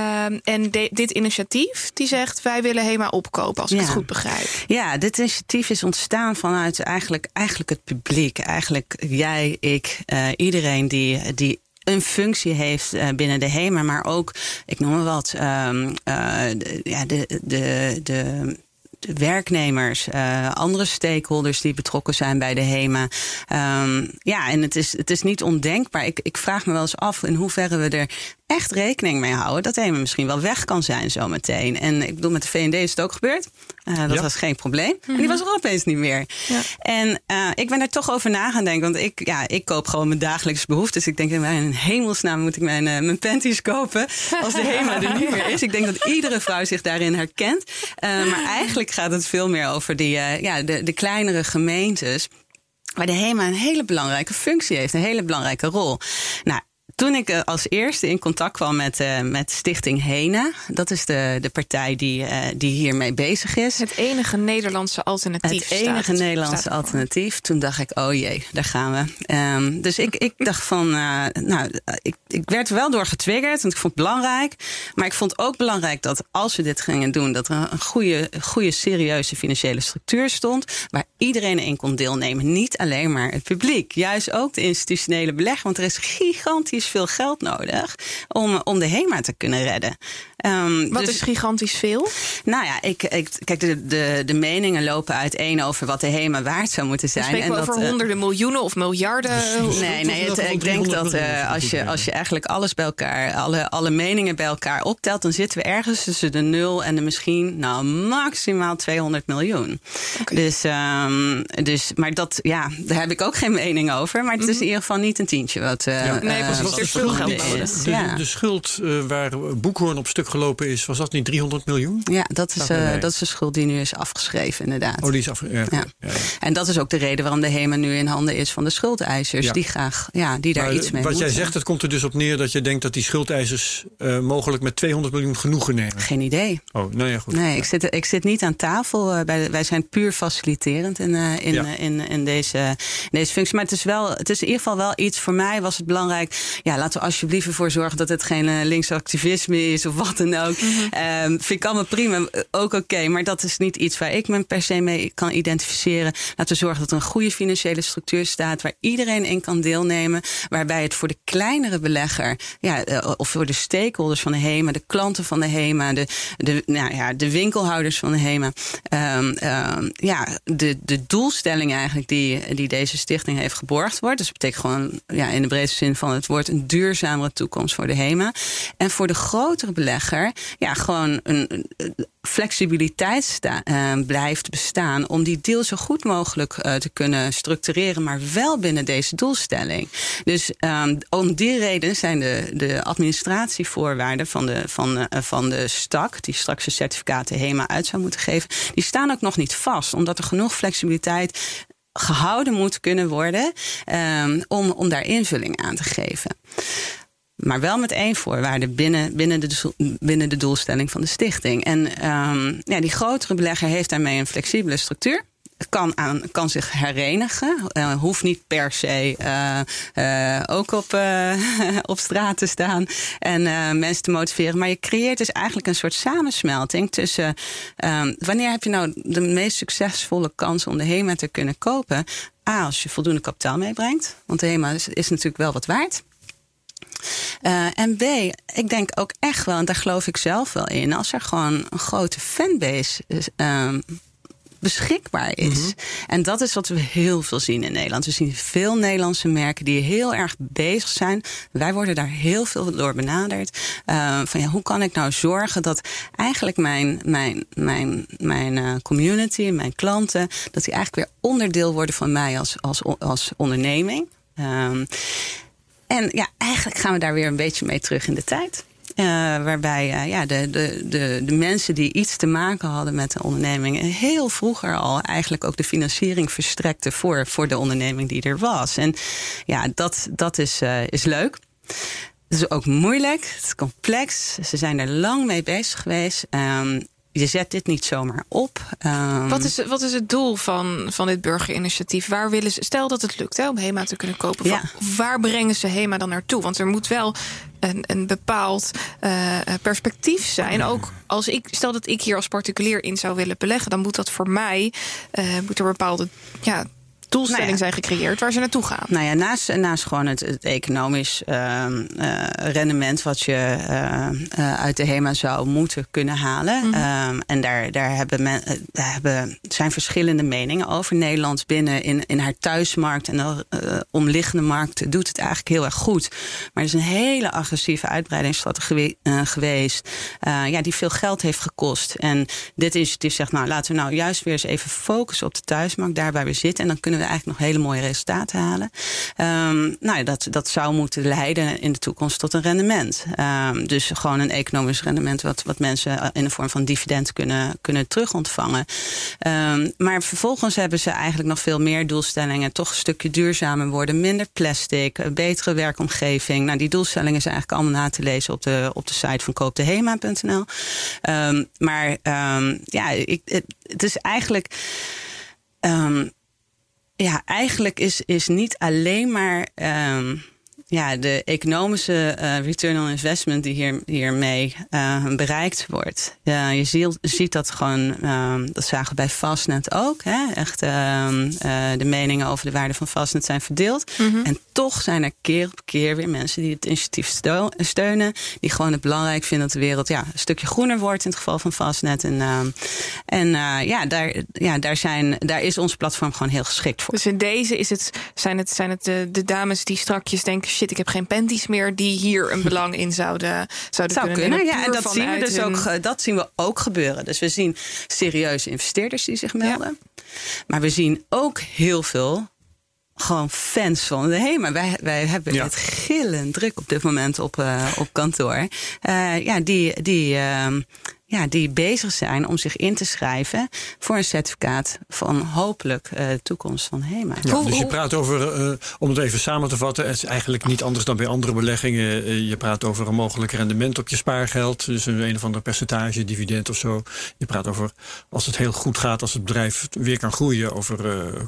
en de, dit initiatief die zegt wij willen HEMA opkopen, als ik ja. het goed begrijp. Ja, dit initiatief is ontstaan vanuit eigenlijk, eigenlijk het publiek. Eigenlijk jij, ik, uh, iedereen die, die een functie heeft uh, binnen de HEMA, maar ook, ik noem maar wat, um, uh, de, ja, de, de, de de werknemers, uh, andere stakeholders die betrokken zijn bij de HEMA. Um, ja, en het is, het is niet ondenkbaar. Ik, ik vraag me wel eens af in hoeverre we er echt rekening mee houden dat HEMA misschien wel weg kan zijn zometeen. En ik bedoel, met de VND is het ook gebeurd. Uh, dat ja. was geen probleem. Mm -hmm. En die was er opeens niet meer. Ja. En uh, ik ben er toch over na gaan denken. Want ik, ja, ik koop gewoon mijn dagelijkse behoeftes. Dus ik denk, in hemelsnaam moet ik mijn, uh, mijn panties kopen. Als de HEMA er niet meer is. Ik denk dat iedere vrouw zich daarin herkent. maar eigenlijk gaat het veel meer over die, ja, de, de kleinere gemeentes. Waar de HEMA een hele belangrijke functie heeft. Een hele belangrijke rol. Nou, toen ik eh, als eerste in contact kwam met, uh, met Stichting Hena, dat is de, de partij die, uh, die hiermee bezig is. Het enige Nederlandse alternatief. Het enige staat, Nederlandse staat alternatief. Toen dacht ik, oh jee, daar gaan we. Um, dus ik, ik dacht van, nou, ik, ik werd er wel door getriggerd, want ik vond het belangrijk. Maar ik vond ook belangrijk dat als we dit gingen doen, dat er een goede, goede serieuze financiële structuur stond, waar iedereen in kon deelnemen. Niet alleen maar het publiek, juist ook de institutionele belegger, want er is gigantisch veel geld nodig om, om de HEMA te kunnen redden. Um, wat dus, is gigantisch veel? Nou ja, ik, ik, kijk, de, de, de meningen lopen uiteen over wat de HEMA waard zou moeten zijn. spreken we en over dat, honderden miljoenen of miljarden? Nee, nee het, ik denk dat uh, als, je, als je eigenlijk alles bij elkaar, alle, alle meningen bij elkaar optelt, dan zitten we ergens tussen de nul en de misschien, nou, maximaal 200 miljoen. Okay. Dus, um, dus, maar dat, ja, daar heb ik ook geen mening over. Maar het is mm -hmm. in ieder geval niet een tientje wat. Uh, ja. Nee, was, er geld nodig. De, de, de, schuld uh, waar Boekhoorn op stuk gelopen is, was dat niet 300 miljoen? Ja, dat is, uh, dat is de schuld die nu is afgeschreven, inderdaad. Oh, die is afgeschreven. Ja. Ja. En dat is ook de reden waarom de HEMA nu in handen is van de schuldeisers. Die graag, ja, die daar maar, iets mee Wat moeten. jij zegt, dat komt er dus op neer dat je denkt dat die schuldeisers uh, mogelijk met 200 miljoen genoegen nemen. Geen idee. Oh, nou ja, goed. Nee, ik, zit, ik zit niet aan tafel. Uh, bij, wij zijn puur faciliterend in, uh, in, in, in, in, deze, in deze functie. Maar het is, wel, het is in ieder geval wel iets. Voor mij was het belangrijk. Ja, laten we alsjeblieft ervoor zorgen dat het geen linksactivisme is of wat dan ook. Mm -hmm. um, vind ik allemaal prima, ook oké. Okay, maar dat is niet iets waar ik me per se mee kan identificeren. Laten we zorgen dat er een goede financiële structuur staat. Waar iedereen in kan deelnemen. Waarbij het voor de kleinere belegger. Ja, of voor de stakeholders van de HEMA. De klanten van de HEMA. De, de, nou ja, de winkelhouders van de HEMA. Um, um, ja, de, de doelstelling eigenlijk die, die deze stichting heeft geborgd wordt. Dus dat betekent gewoon ja, in de breedste zin van het woord. Een duurzamere toekomst voor de HEMA. En voor de grotere belegger. Ja, gewoon een, flexibiliteit uh, blijft bestaan om die deal zo goed mogelijk uh, te kunnen structureren, maar wel binnen deze doelstelling. Dus um, om die reden zijn de, de administratievoorwaarden van de, van, uh, van de STAK, die straks de certificaten HEMA uit zou moeten geven, die staan ook nog niet vast, omdat er genoeg flexibiliteit gehouden moet kunnen worden um, om, om daar invulling aan te geven. Maar wel met één voorwaarde binnen, binnen, de, binnen de doelstelling van de stichting. En um, ja, die grotere belegger heeft daarmee een flexibele structuur. Kan, aan, kan zich herenigen. Uh, hoeft niet per se uh, uh, ook op, *laughs* op straat te staan en mensen te motiveren. Maar je creëert dus eigenlijk een soort samensmelting tussen. Um, wanneer heb je nou de meest succesvolle kans om de HEMA te kunnen kopen? A, als je voldoende kapitaal meebrengt. Want de HEMA is, is natuurlijk wel wat waard. En B, ik denk ook echt wel, en daar geloof ik zelf wel in, als er gewoon een grote fanbase is, um, beschikbaar is. Mm -hmm. En dat is wat we heel veel zien in Nederland. We zien veel Nederlandse merken die heel erg bezig zijn. Wij worden daar heel veel door benaderd. Uh, van ja, hoe kan ik nou zorgen dat eigenlijk mijn, mijn, mijn, mijn uh, community, mijn klanten, dat die eigenlijk weer onderdeel worden van mij als, als, als onderneming. Um, en ja, eigenlijk gaan we daar weer een beetje mee terug in de tijd. Uh, waarbij uh, ja, de, de, de, de mensen die iets te maken hadden met de onderneming... heel vroeger al eigenlijk ook de financiering verstrekten... voor, voor de onderneming die er was. En ja, dat, dat is, uh, is leuk. Het is ook moeilijk, het is complex. Ze zijn er lang mee bezig geweest. Um, je zet dit niet zomaar op. Um, wat, is, wat is het doel van, van dit burgerinitiatief? Waar willen ze, stel dat het lukt hè, om HEMA te kunnen kopen. Ja. Waar brengen ze HEMA dan naartoe? Want er moet wel een, een bepaald uh, perspectief zijn. Ook als ik, stel dat ik hier als particulier in zou willen beleggen, dan moet dat voor mij uh, moet er bepaalde ja, doelstelling nou ja. zijn gecreëerd waar ze naartoe gaan. Nou ja, naast, naast gewoon het, het economisch uh, uh, rendement wat je uh, uit de HEMA zou moeten kunnen halen. Mm -hmm. en daar, daar, hebben men, daar hebben, zijn verschillende meningen over. Nederland binnen in, in haar thuismarkt en de omliggende markten doet het eigenlijk heel erg goed. Maar er is een hele agressieve uitbreidingsstrategie geweest. ja, die veel geld heeft gekost. En dit initiatief zegt, nou laten we nou juist weer eens even focussen op de thuismarkt, daar waar we zitten. En dan kunnen we eigenlijk nog hele mooie resultaten halen. Ehm, nou, dat, dat zou moeten leiden in de toekomst tot een rendement. Ehm, dus gewoon een economisch rendement wat, wat mensen in de vorm van dividend kunnen, kunnen terugontvangen. Um, maar vervolgens hebben ze eigenlijk nog veel meer doelstellingen. Toch een stukje duurzamer worden, minder plastic, een betere werkomgeving. Nou, die doelstellingen zijn eigenlijk allemaal na te lezen op de, op de site van koopdehema.nl. Maar ja, ik, het, is eigenlijk. Ja, eigenlijk is, is niet alleen maar ja, de economische uh, return on investment die hier, hiermee uh, bereikt wordt. Ja, je ziet, ziet dat gewoon, uh, dat zagen we bij Fastnet ook. Hè? Echt ehm, eh, de meningen over de waarde van Fastnet zijn verdeeld. Mm -hmm. En toch zijn er keer op keer weer mensen die het initiatief steunen. Die gewoon het belangrijk vinden dat de wereld ja, een stukje groener wordt in het geval van Fastnet. En, ehm, en ja, daar, ja daar, zijn, daar is ons platform gewoon heel geschikt voor. Dus in deze is het, zijn het, zijn het de, de dames die strakjes denken shit, ik heb geen panties meer die hier een belang in zouden, zouden Zou kunnen. kunnen. Ja, en dat zien we dus hun... ook. Dat zien we ook gebeuren. Dus we zien serieuze investeerders die zich melden. Ja. Maar we zien ook heel veel gewoon fans van de HEMA. Wij, wij hebben ja. het gillend druk op dit moment op, uh, op kantoor. Uh, ja, die, die, uh, ja, die bezig zijn om zich in te schrijven voor een certificaat van hopelijk uh, de toekomst van HEMA. Ja, dus je praat over, uh, om het even samen te vatten, het is eigenlijk niet anders dan bij andere beleggingen. Uh, je praat over een mogelijk rendement op je spaargeld, dus een, een of ander percentage, dividend of zo. Je praat over, als het heel goed gaat, als het bedrijf weer kan groeien, over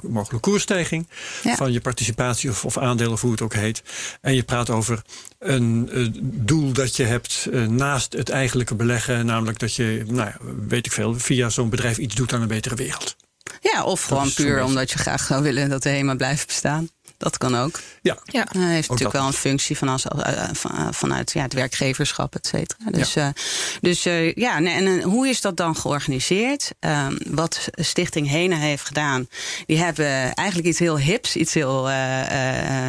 mogelijke koersstijging ja. van je participatie of, of aandelen, of hoe het ook heet. En je praat over een doel dat je hebt naast het eigenlijke beleggen, namelijk dat dat je, nou, weet ik veel, via zo'n bedrijf iets doet aan een betere wereld. Ja, of gewoon puur omdat je graag zou willen dat de HEMA blijft bestaan. Dat kan ook. Ja. ja. Hij heeft natuurlijk wel een functie van als, uh, van, vanuit ja, het werkgeverschap, et cetera. Dus ja, uh, dus, uh, ja nee, en hoe is dat dan georganiseerd? Um, wat Stichting Hena heeft gedaan, die hebben eigenlijk iets heel hips, iets heel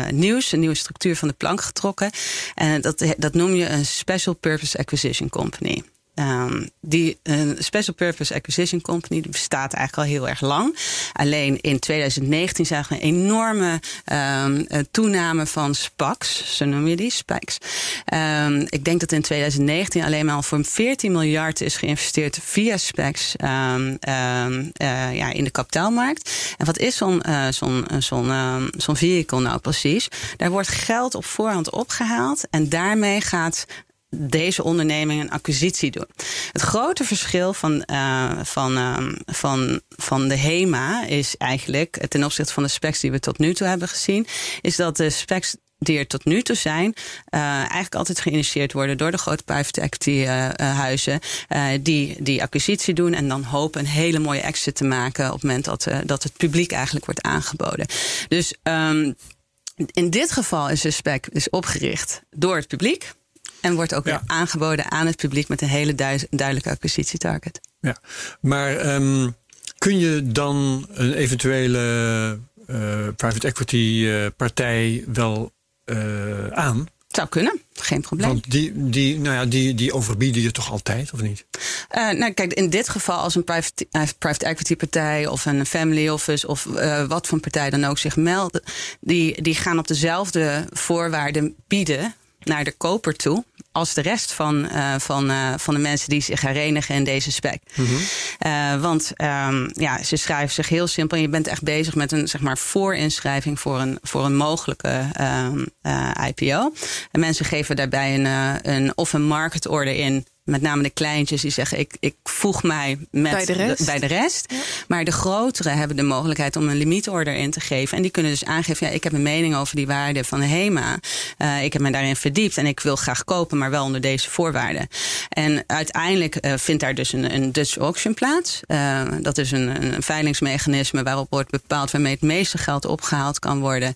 nieuws, een nieuwe structuur van de plank getrokken. En dat, dat noem je een Special Purpose Acquisition Company. Um, die uh, Special Purpose Acquisition Company die bestaat eigenlijk al heel erg lang. Alleen in 2019 zagen we een enorme um, toename van SPACs, zo noem je die, SPACs. Um, ik denk dat in 2019 alleen maar voor 14 miljard is geïnvesteerd via SPACs uh, ja, in de kapitaalmarkt. En wat is zo'n uh, zo'n zo'n zo'n vehicle nou precies? Daar wordt geld op voorhand opgehaald en daarmee gaat deze onderneming een acquisitie doen. Het grote verschil van, uh, van, uh, van, van de HEMA is eigenlijk, ten opzichte van de specs die we tot nu toe hebben gezien, is dat de specs die er tot nu toe zijn, uh, eigenlijk altijd geïnitieerd worden door de grote private equity huizen, die die acquisitie doen en dan hopen een hele mooie exit te maken op het moment dat, dat het publiek eigenlijk wordt aangeboden. Dus um, in dit geval is de spec is opgericht door het publiek. En wordt ook ja. weer aangeboden aan het publiek met een hele duidelijke acquisitietarget. Ja, maar um, kun je dan een eventuele uh, private equity uh, partij wel uh, aan? Zou kunnen, geen probleem. Want die, die, nou ja, die, die overbieden je toch altijd, of niet? Uh, nou, kijk, in dit geval als een private, uh, private equity partij of een family office of uh, wat voor partij dan ook zich melden, die, die gaan op dezelfde voorwaarden bieden naar de koper toe als de rest van, uh, van, uh, van de mensen die zich herenigen in deze spec. Mm -hmm. uh, want um, ja, ze schrijven zich heel simpel. En je bent echt bezig met een zeg maar, voorinschrijving voor een, voor een mogelijke um, IPO. En mensen geven daarbij een, een, of een market order in met name de kleintjes die zeggen: ik, ik voeg mij met bij de rest. De, bij de rest. Ja. Maar de grotere hebben de mogelijkheid om een limietorder in te geven. En die kunnen dus aangeven: ja, ik heb een mening over die waarde van de HEMA. Uh, ik heb me daarin verdiept en ik wil graag kopen, maar wel onder deze voorwaarden. En uiteindelijk uh, vindt daar dus een, een Dutch auction plaats. Uh, dat is een, een veilingsmechanisme waarop wordt bepaald waarmee het meeste geld opgehaald kan worden.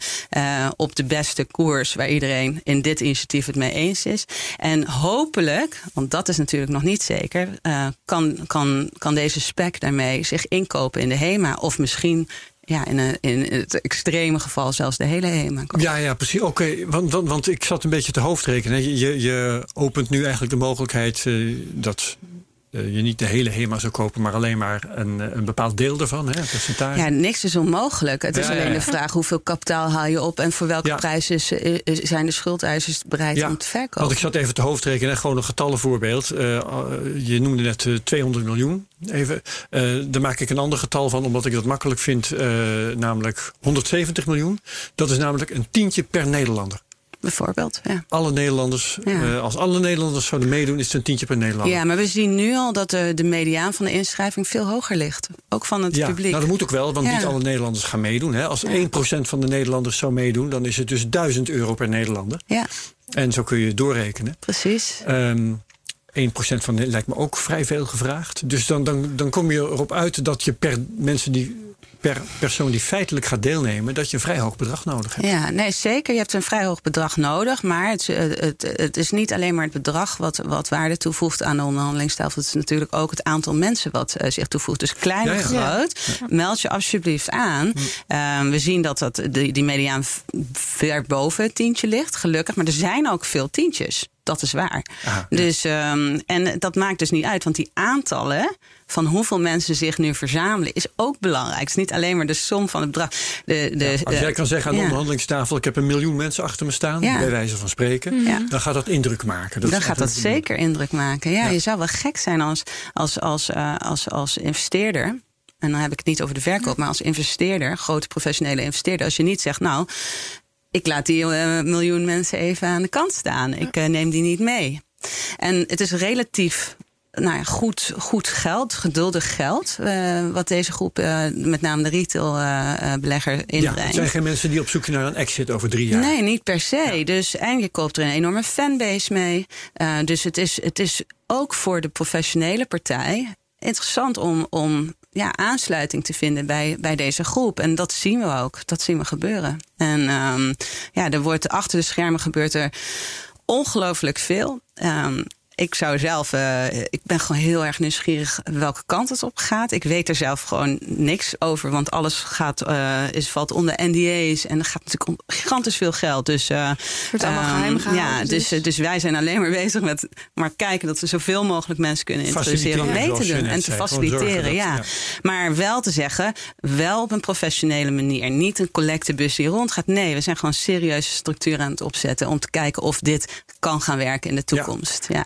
op de beste koers waar iedereen in dit initiatief het mee eens is. En hopelijk, want dat is natuurlijk nog niet zeker. Uh, kan, kan, kan deze spec daarmee zich inkopen in de HEMA? Of misschien ja, in, in het extreme geval zelfs de hele HEMA. Ja, ja, precies. Oké, want, want, want ik zat een beetje te hoofd rekenen. Je, je opent nu eigenlijk de mogelijkheid uh, dat je niet de hele HEMA zou kopen, maar alleen maar een, een bepaald deel ervan, hè, percentage. Ja, niks is onmogelijk. Het is Ja, alleen ja. de vraag hoeveel kapitaal haal je op en voor welke prijs is, is- zijn de schuldeisers bereid om te verkopen. Want ik zat even te hoofdrekenen, gewoon een getallenvoorbeeld. Eh, eh, je noemde net eh, 200 miljoen. Even. Eh, daar maak ik een ander getal van, omdat ik dat makkelijk vind. eh, namelijk 170 miljoen. Dat is namelijk een tientje per Nederlander. Bijvoorbeeld. Ja. Alle Nederlanders, Ja. eh, als alle Nederlanders zouden meedoen, is het een tientje per Nederlander. ja, maar we zien nu al dat de, de mediaan van de inschrijving veel hoger ligt. Ook van het Ja, publiek. nou dat moet ook wel, want Ja. niet alle Nederlanders gaan meedoen. Hè. Als 1% van de Nederlanders zou meedoen, dan is het dus 1000 euro per Nederlander. Ja, En zo kun je het doorrekenen. precies. Ehm 1% van de lijkt me ook vrij veel gevraagd. Dus dan, dan, dan kom je erop uit dat je per mensen die per persoon die feitelijk gaat deelnemen, dat je een vrij hoog bedrag nodig hebt. Ja, nee, zeker. Je hebt een vrij hoog bedrag nodig. Maar het, is- het, het, is niet alleen maar het bedrag wat, wat waarde toevoegt aan de onderhandelingstafel. Het is natuurlijk ook het aantal mensen wat eh, zich toevoegt. Dus klein of ja. groot, meld je alsjeblieft aan. Ehm, we zien dat, dat die, die mediaan ver boven het tientje ligt, gelukkig. Maar er zijn ook veel tientjes. Dat is waar. Aha, dus, ehm, en dat maakt dus niet uit, want die aantallen van hoeveel mensen zich nu verzamelen is ook belangrijk. Het is niet alleen maar de som van het bedrag. De, de, Als jij kan zeggen aan de ja. onderhandelingstafel: ik heb een miljoen mensen achter me staan, bij wijze van spreken, Ja. dan gaat dat indruk maken. Dat dan gaat dat zeker indruk maken. Ja, Ja. je zou wel gek zijn als, als, als, eh, als, als investeerder. En dan heb ik het niet over de verkoop, maar als investeerder, grote professionele investeerder, als je niet zegt, nou, ik laat die eh, miljoen mensen even aan de kant staan. Ik eh, neem die niet mee. En het is relatief nou ja, goed, goed geld, geduldig geld, eh, wat deze groep, eh, met name de retailbelegger, Ja, inbrengt. het zijn geen mensen die op zoek zijn naar een exit over drie jaar. Nee, niet per se. Dus, en je koopt er een enorme fanbase mee. Eh, dus het is, het is ook voor de professionele partij interessant om, om ja, aansluiting te vinden bij, bij deze groep. En dat zien we ook. Dat zien we gebeuren. En ehm, ja, er wordt achter de schermen gebeurt er ongelooflijk veel. Ehm, ik zou zelf, eh, ik ben gewoon heel erg nieuwsgierig welke kant het op gaat. Ik weet er zelf gewoon niks over, want alles gaat, eh, is, valt onder NDA's en er gaat natuurlijk om gigantisch veel geld. Dus, eh, Wordt allemaal ehm, geheim gehouden, Ja, dus, dus. dus wij zijn alleen maar *laughs* bezig met maar kijken dat we zoveel mogelijk mensen kunnen introduceren om mee te doen en te faciliteren. dat- ja. ja. Maar wel te zeggen, wel op een professionele manier. Niet een collectebus die rondgaat. Nee, we zijn gewoon serieuze structuren aan het opzetten om te kijken of dit kan gaan werken in de toekomst. Ja.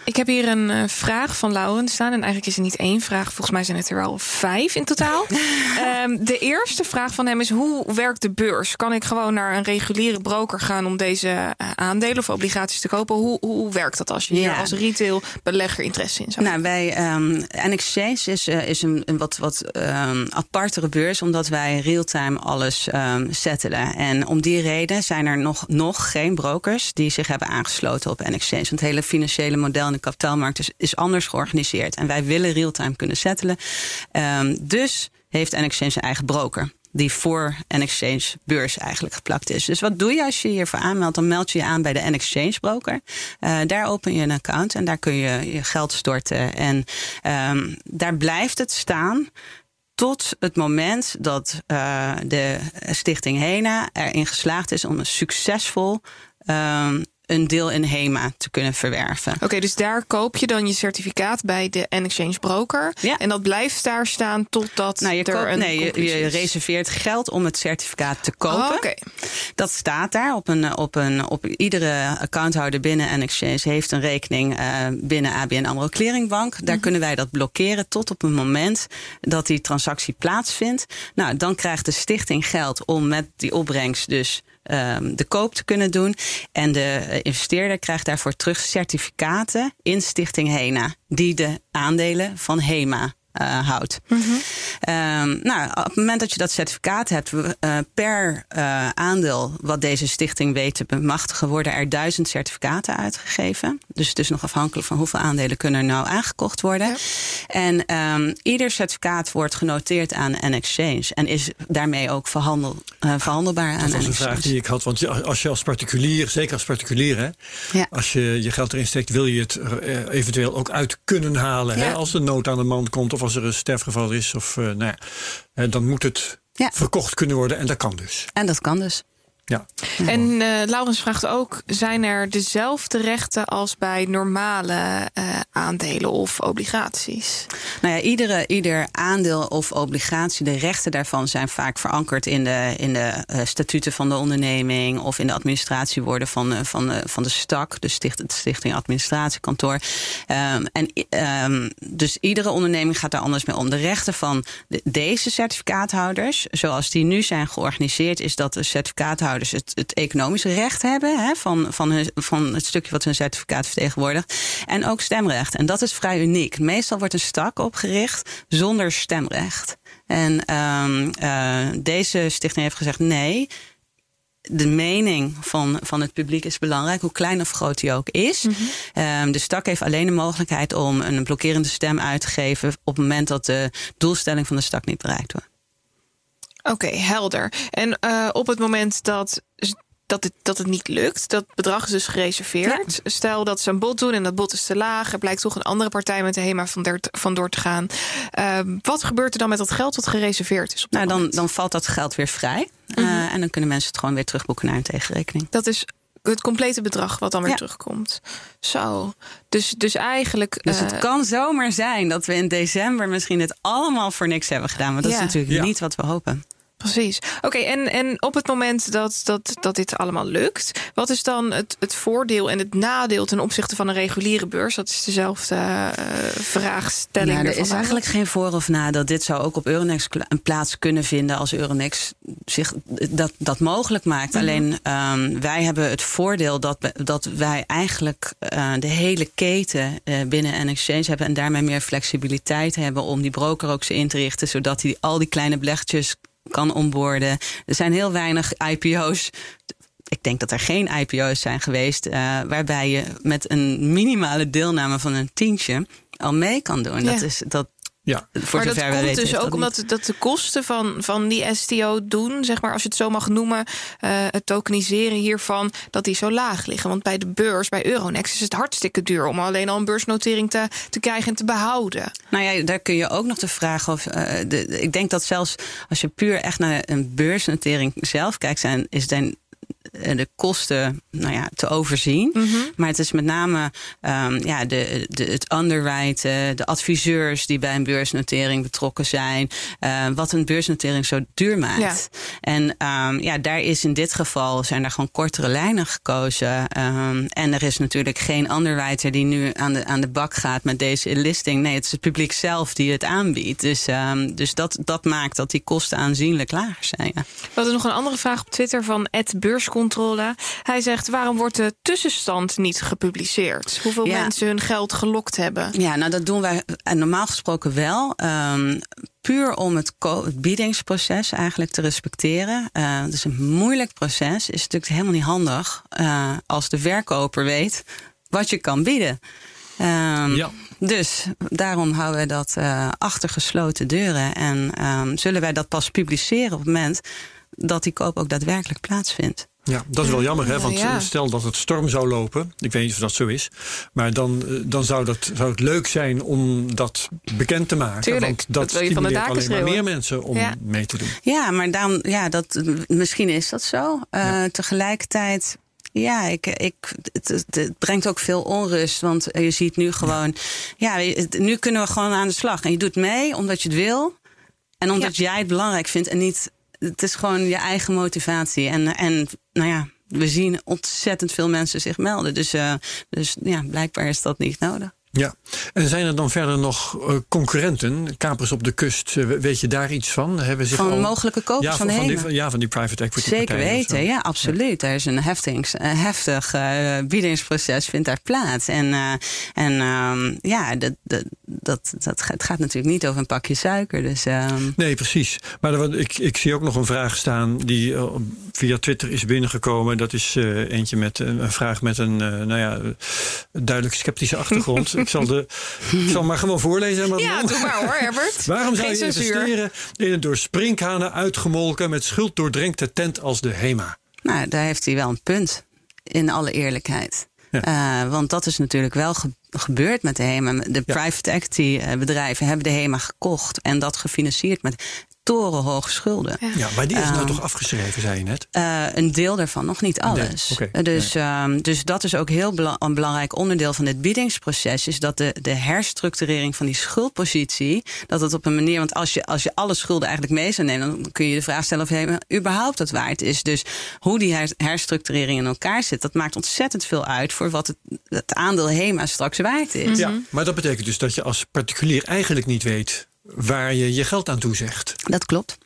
Ik heb hier een eh, vraag van Lauren staan. En eigenlijk is het niet één vraag. Volgens mij zijn het er wel vijf in totaal. *laughs* Ehm, de eerste vraag van hem is: hoe werkt de beurs? Kan ik gewoon naar een reguliere broker gaan om deze eh, aandelen of obligaties te kopen? Hoe, hoe werkt dat als je hier als retail belegger interesse in zou Nou, bij ehm N-Exchange is, eh, is een, een wat, wat ehm, apartere beurs, omdat wij real-time alles ehm settelen. En om die reden zijn er nog, nog geen brokers die zich hebben aangesloten op N-Exchange. Want het hele financiële model de kapitaalmarkt is, anders georganiseerd. En wij willen real-time kunnen settelen. Ehm, dus heeft N-Exchange een eigen broker. Die voor N-Exchange beurs eigenlijk geplakt is. Dus wat doe je als je je hiervoor aanmeldt? Dan meld je je aan bij de N-Exchange broker. Eh, daar open je een account en daar kun je je geld storten. En ehm, daar blijft het staan tot het moment dat eh, de stichting HENA erin geslaagd is om een succesvol ehm, een deel in HEMA te kunnen verwerven. Oké, dus daar koop je dan je certificaat bij de N-Exchange broker. Ja. En dat blijft daar staan totdat Nou, je, er een nee, je, reserveert geld om het certificaat te kopen. Oh, Oké. Dat staat daar op een, op een op iedere accounthouder binnen N-Exchange heeft een rekening eh, binnen ABN AMRO Clearingbank. Daar kunnen wij dat blokkeren tot op het moment dat die transactie plaatsvindt. Nou, dan krijgt de stichting geld om met die opbrengst dus ehm, de koop te kunnen doen. En de eh, investeerder krijgt daarvoor terug certificaten in Stichting HENA, die de aandelen van HEMA eh, houdt. Ehm, nou, op het moment dat je dat certificaat hebt, eh, per eh, aandeel wat deze stichting weet te bemachtigen, worden er duizend certificaten uitgegeven. Dus het is nog afhankelijk van hoeveel aandelen kunnen er nou aangekocht worden. Ja. En ehm, ieder certificaat wordt genoteerd aan N-Exchange en is daarmee ook verhandel, verhandelbaar aan Dat was een vraag die ik had. Want als je als particulier, zeker als particulier, hè, Ja. als je je geld erin steekt, wil je het eventueel ook uit kunnen halen. Hè, als er nood aan de man komt of als er een sterfgeval is. Of, eh, nou ja, dan moet het Ja. verkocht kunnen worden en dat kan dus. En dat kan dus. Ja. En uh, Laurens vraagt ook: zijn er dezelfde rechten als bij normale uh, aandelen of obligaties? Nou ja, iedere, ieder aandeel of obligatie, de rechten daarvan zijn vaak verankerd in de, in de uh, statuten van de onderneming of in de administratiewoorden van, van, van de STAK, de Sticht, Stichting Administratiekantoor. Um, en um, dus iedere onderneming gaat daar anders mee om. De rechten van de, deze certificaathouders, zoals die nu zijn georganiseerd, is dat de certificaathouders het, het economische recht hebben hè, van, van, hun, van het stukje wat hun certificaat vertegenwoordigt. En ook stemrecht. En dat is vrij uniek. Meestal wordt een stak opgericht zonder stemrecht. En um, uh, deze stichting heeft gezegd nee. De mening van, van het publiek is belangrijk, hoe klein of groot die ook is. Mm -hmm. um, de stak heeft alleen de mogelijkheid om een blokkerende stem uit te geven op het moment dat de doelstelling van de stak niet bereikt wordt. Oké, okay, helder. En uh, op het moment dat, dat, het, dat het niet lukt, dat bedrag is dus gereserveerd. Ja. Stel dat ze een bod doen en dat bod is te laag. Er blijkt toch een andere partij met de HEMA van vandoor te gaan. Uh, wat gebeurt er dan met dat geld dat gereserveerd is? Op nou, dan, dan valt dat geld weer vrij. Mm -hmm. uh, en dan kunnen mensen het gewoon weer terugboeken naar een tegenrekening. Dat is het complete bedrag wat dan weer ja. terugkomt. Zo. Dus, dus eigenlijk. Dus het uh, kan zomaar zijn dat we in december misschien het allemaal voor niks hebben gedaan. Maar dat ja. is natuurlijk ja. niet wat we hopen. Precies. Oké, okay, en, en op het moment dat, dat, dat dit allemaal lukt, wat is dan het, het voordeel en het nadeel ten opzichte van een reguliere beurs? Dat is dezelfde uh, vraagstelling. Ja, er is eigenlijk geen voor of nadeel. Dit zou ook op Euronext een plaats kunnen vinden als Euronext zich dat, dat mogelijk maakt. Mm -hmm. Alleen um, wij hebben het voordeel dat, dat wij eigenlijk uh, de hele keten uh, binnen NXchange hebben en daarmee meer flexibiliteit hebben om die broker ook zo in te richten, zodat hij al die kleine beleggetjes kan onboorden. Er zijn heel weinig IPO's. Ik denk dat er geen IPO's zijn geweest uh, waarbij je met een minimale deelname van een tientje al mee kan doen. Ja. Dat is dat. Ja. Voor maar dat komt dus ook dat omdat niet. dat de kosten van, van die STO doen, zeg maar, als je het zo mag noemen, uh, het tokeniseren hiervan, dat die zo laag liggen. Want bij de beurs, bij Euronext, is het hartstikke duur om alleen al een beursnotering te, te krijgen en te behouden. Nou ja, daar kun je ook nog de vraag of. Uh, de, ik denk dat zelfs als je puur echt naar een beursnotering zelf kijkt, zijn, is dan de kosten nou ja, te overzien. Mhm. Mm -hmm. Maar het is met name um, ja, de, de, het underwriten, de adviseurs die bij een beursnotering betrokken zijn. Uh, wat een beursnotering zo duur maakt. Ja. En um, ja, daar is in dit geval zijn er gewoon kortere lijnen gekozen. Um, en er is natuurlijk geen underwriter die nu aan de, aan de bak gaat met deze listing. Nee, het is het publiek zelf die het aanbiedt. Dus, dus dat, dat maakt dat die kosten aanzienlijk lager zijn. Ja. We hadden nog een andere vraag op Twitter van Ed Beurscontrole. Hij zegt: waarom wordt de tussenstand niet gepubliceerd? Hoeveel Ja. mensen hun geld gelokt hebben? Ja, nou dat doen wij eh, normaal gesproken wel. Um, puur om het, het biedingsproces eigenlijk te respecteren. Uh, het is een moeilijk proces. Is natuurlijk helemaal niet handig uh, als de verkoper weet wat je kan bieden. Um, Ja. Dus daarom houden we dat uh, achter gesloten deuren. En um, zullen wij dat pas publiceren op het moment dat die koop ook daadwerkelijk plaatsvindt. Ja, dat is wel jammer, hè? Want ja. eh, stel dat het storm zou lopen. Ik weet niet of dat zo is. Maar dan, eh, dan zou, dat, zou het leuk zijn om dat bekend te maken. Tuurlijk, want dat dat wil je van de daken alleen maar meer mensen om Ja. mee te doen. Ja, maar dan, ja, dat, misschien is dat zo. Uh, Ja. Tegelijkertijd. Ja, ik, ik, het, het, het brengt ook veel onrust. Want je ziet nu gewoon. Ja, nu kunnen we gewoon aan de slag. En je doet mee omdat je het wil. En omdat jij het belangrijk vindt. En niet. Het is gewoon je eigen motivatie. En, en nou ja, we zien ontzettend veel mensen zich melden. Dus, uh, dus ja, blijkbaar is dat niet nodig. Ja, en zijn er dan verder nog uh, concurrenten, kapers op de kust? Uh, weet je daar iets van? Hebben zich Van al... mogelijke kopers ja, van de van ja, van die private equity Zeker weten, ja, absoluut. Er is een, heftings, een heftig uh, biedingsproces vindt daar plaats. En, uh, en um, ja, dat, dat, dat, dat gaat, het gaat natuurlijk niet over een pakje suiker. Dus, um... Nee, precies. Maar er, ik, ik zie ook nog een vraag staan die uh, via Twitter is binnengekomen. Dat is eentje met een vraag met een, nou ja, duidelijk sceptische achtergrond. *laughs* ik, zal de, ik zal maar gewoon voorlezen. Maar Ja, doe maar hoor, Herbert. *laughs* Waarom zou Geen je investeren in een door sprinkhanen uitgemolken met schuld doordrenkte tent als de HEMA? Nou, daar heeft hij wel een punt, in alle eerlijkheid. Ja. Uh, want dat is natuurlijk wel ge gebeurd met de HEMA. De ja. private equity uh, bedrijven hebben de HEMA gekocht en dat gefinancierd met torenhoge schulden. Ja, maar die is nou Ehm, toch afgeschreven, zei je net? Eh, een deel daarvan, nog niet alles. dus, ehm, dus dat is ook heel bela- een belangrijk onderdeel van dit biedingsproces. Is dat de, de herstructurering van die schuldpositie. Dat het op een manier. Want als je, als je alle schulden eigenlijk mee zou nemen. dan kun je de vraag stellen of HEMA überhaupt dat waard is. Dus hoe die her- herstructurering in elkaar zit. dat maakt ontzettend veel uit voor wat het, het aandeel HEMA straks waard is. Ja, maar dat betekent dus dat je als particulier eigenlijk niet weet waar je je geld aan toezegt. Dat klopt.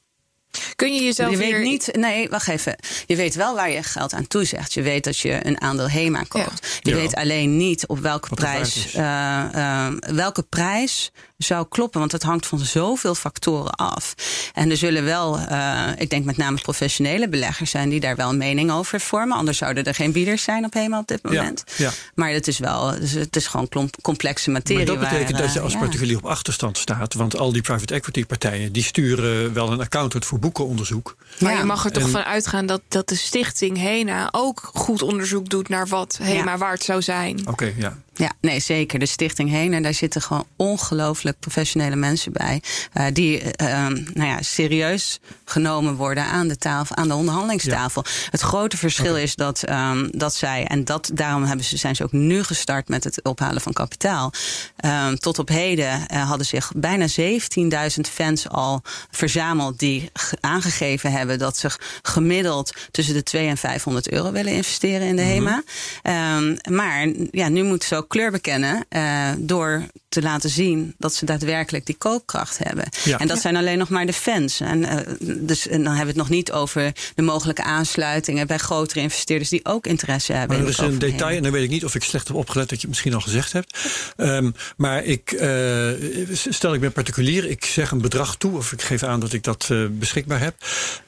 Kun je jezelf je weet hier... niet, nee, wacht even. Je weet wel waar je geld aan toezegt. Je weet dat je een aandeel HEMA koopt. Je Ja. weet alleen niet op welke prijs, eh, eh, welke prijs zou kloppen. Want het hangt van zoveel factoren af. En er zullen wel, eh, ik denk met name professionele beleggers zijn die daar wel een mening over vormen. Anders zouden er geen bieders zijn op HEMA op dit moment. ja. Maar het is wel, dus het is gewoon complexe materie. Maar dat betekent waar, dat je eh, als ja. particulier op achterstand staat. Want al die private equity partijen die sturen wel een accountant voor boekenonderzoek. Maar Ja. je mag er toch En- van uitgaan dat, dat de stichting HENA ook goed onderzoek doet naar wat HEMA Ja. waard zou zijn. Oké, ja. Ja, nee, zeker. De Stichting Heen, en daar zitten gewoon ongelooflijk professionele mensen bij. eh, die eh, ehm, nou ja, serieus genomen worden aan de tafel, aan de onderhandelingstafel. Het grote verschil is dat, ehm, dat zij, en dat, daarom hebben ze, zijn ze ook nu gestart met het ophalen van kapitaal. Ehm, tot op heden eh, hadden zich bijna 17.000 fans al verzameld die ge- aangegeven hebben dat ze gemiddeld tussen de 200 en 500 euro willen investeren in de HEMA. Ehm, maar ja, nu moeten ze ook kleur bekennen eh, door te laten zien dat ze daadwerkelijk die koopkracht hebben. Ja. En dat Ja. zijn alleen nog maar de fans. En, eh, dus, en dan hebben we het nog niet over de mogelijke aansluitingen bij grotere investeerders die ook interesse hebben. Maar de is een detail, en dan weet ik niet of ik slecht heb opgelet dat je het misschien al gezegd hebt. Ehm, maar ik, eh, stel ik ben particulier, ik zeg een bedrag toe, of ik geef aan dat ik dat beschikbaar heb.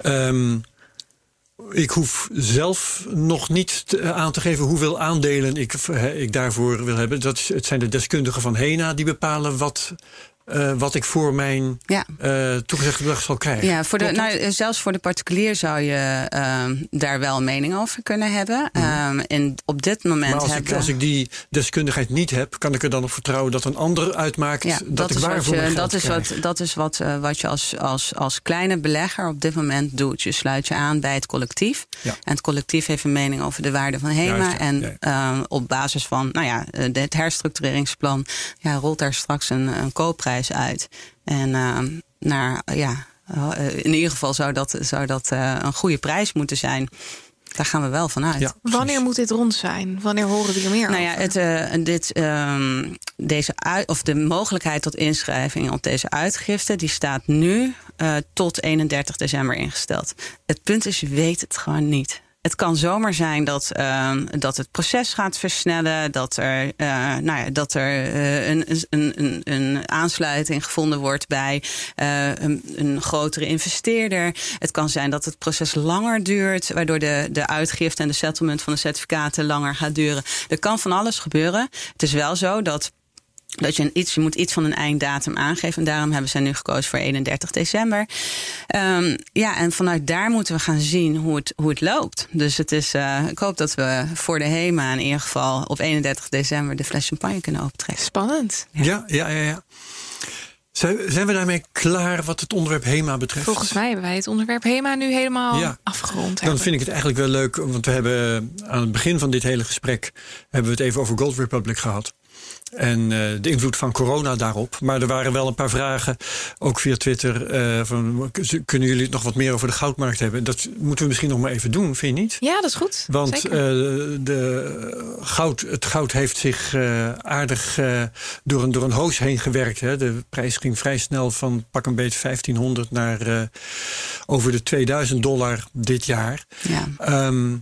Ehm, ik hoef zelf nog niet te- aan te geven hoeveel aandelen ik, eh, ik daarvoor wil hebben. Dat het zijn de deskundigen van HENA die bepalen wat, eh, wat ik voor mijn Ja. eh, toegezegd bedrag zal krijgen. Ja, voor de, nou, zelfs voor de particulier zou je ehm, daar wel een mening over kunnen hebben. Ehm, en op dit moment Mhm. maar als ik, als ik die deskundigheid niet heb, kan ik er dan op vertrouwen dat een ander uitmaakt Ja, dat, ik is waar voor je, dat is krijg. wat, dat is wat, eh, wat je als, als, als kleine belegger op dit moment doet. Je sluit je aan bij het collectief. Ja. En het collectief heeft een mening over de waarde van HEMA. En Ja, ja. eh, op basis van nou ja, eh, het herstructureringsplan ja, rolt daar straks een, een koopprijs uit. En eh, naar, ja, eh, in ieder geval zou dat, zou dat eh, een goede prijs moeten zijn. Daar gaan we wel vanuit. Ja, Wanneer moet dit rond zijn? Wanneer horen we hier meer Nou ja, over? het, eh, dit, ehm, deze uit, of de mogelijkheid tot inschrijving op deze uitgifte, die staat nu eh, tot 31 december ingesteld. Het punt is, je weet het gewoon niet. Het kan zomaar zijn dat, ehm, dat het proces gaat versnellen, dat er, eh, nou ja, dat er eh, een, een, een, een aansluiting gevonden wordt bij eh, een, een grotere investeerder. Het kan zijn dat het proces langer duurt, waardoor de, de uitgifte en de settlement van de certificaten langer gaat duren. Er kan van alles gebeuren. Het is wel zo dat dat je, een iets, je moet iets van een einddatum aangeven. En daarom hebben ze nu gekozen voor 31 december. Ehm, ja, en vanuit daar moeten we gaan zien hoe het, hoe het loopt. Dus het is, eh, ik hoop dat we voor de HEMA in ieder geval op 31 december de fles champagne kunnen opentrekken. Spannend. Ja, ja, ja. ja. Zijn, zijn we daarmee klaar wat het onderwerp HEMA betreft? Volgens mij hebben wij het onderwerp HEMA nu helemaal Ja. afgerond. Dan hebben. vind ik het eigenlijk wel leuk, want we hebben aan het begin van dit hele gesprek hebben we het even over Gold Republic gehad. En eh, de invloed van corona daarop. Maar er waren wel een paar vragen, ook via Twitter. eh, van, kunnen jullie het nog wat meer over de goudmarkt hebben? Dat moeten we misschien nog maar even doen, vind je niet? Ja, dat is goed. Want eh, de goud, het goud heeft zich aardig door, een, door een hoos heen gewerkt. Hè. De prijs ging vrij snel van pak een beetje 1500 naar over de 2000 dollar dit jaar. Ja. Ehm,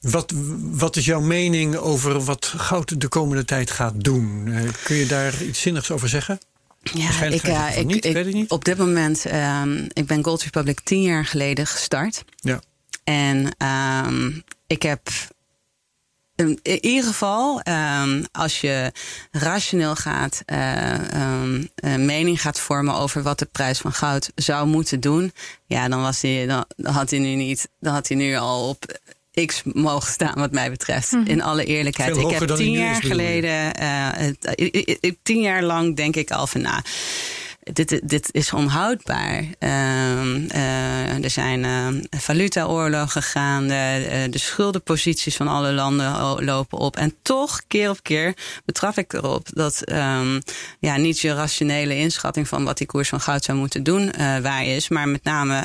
wat, wat is jouw mening over wat goud de komende tijd gaat doen? Eh, kun je daar iets zinnigs over zeggen? Ja, ik, zeggen ik, niet, ik- weet ik niet. op dit moment, ehm, ik ben Gold Republic tien jaar geleden gestart. Ja. En ehm, ik heb in ieder geval, ehm, als je rationeel gaat, eh, een mening gaat vormen over wat de prijs van goud zou moeten doen, ja, dan, was die, dan had hij nu niet, dan had hij nu al op X mogen staan, wat mij betreft. In alle eerlijkheid. Veel ik heb tien jaar geleden, eh, het- i- i- i- tien jaar lang denk ik al van, nou, dit, dit is onhoudbaar. Ehm, eh, er zijn uh, valutaoorlogen gaande. Uh, de schuldenposities van alle landen lopen op. En toch, keer op keer, betrap ik erop dat um, ja, niet je rationele inschatting van wat die koers van goud zou moeten doen waar is. Maar met name,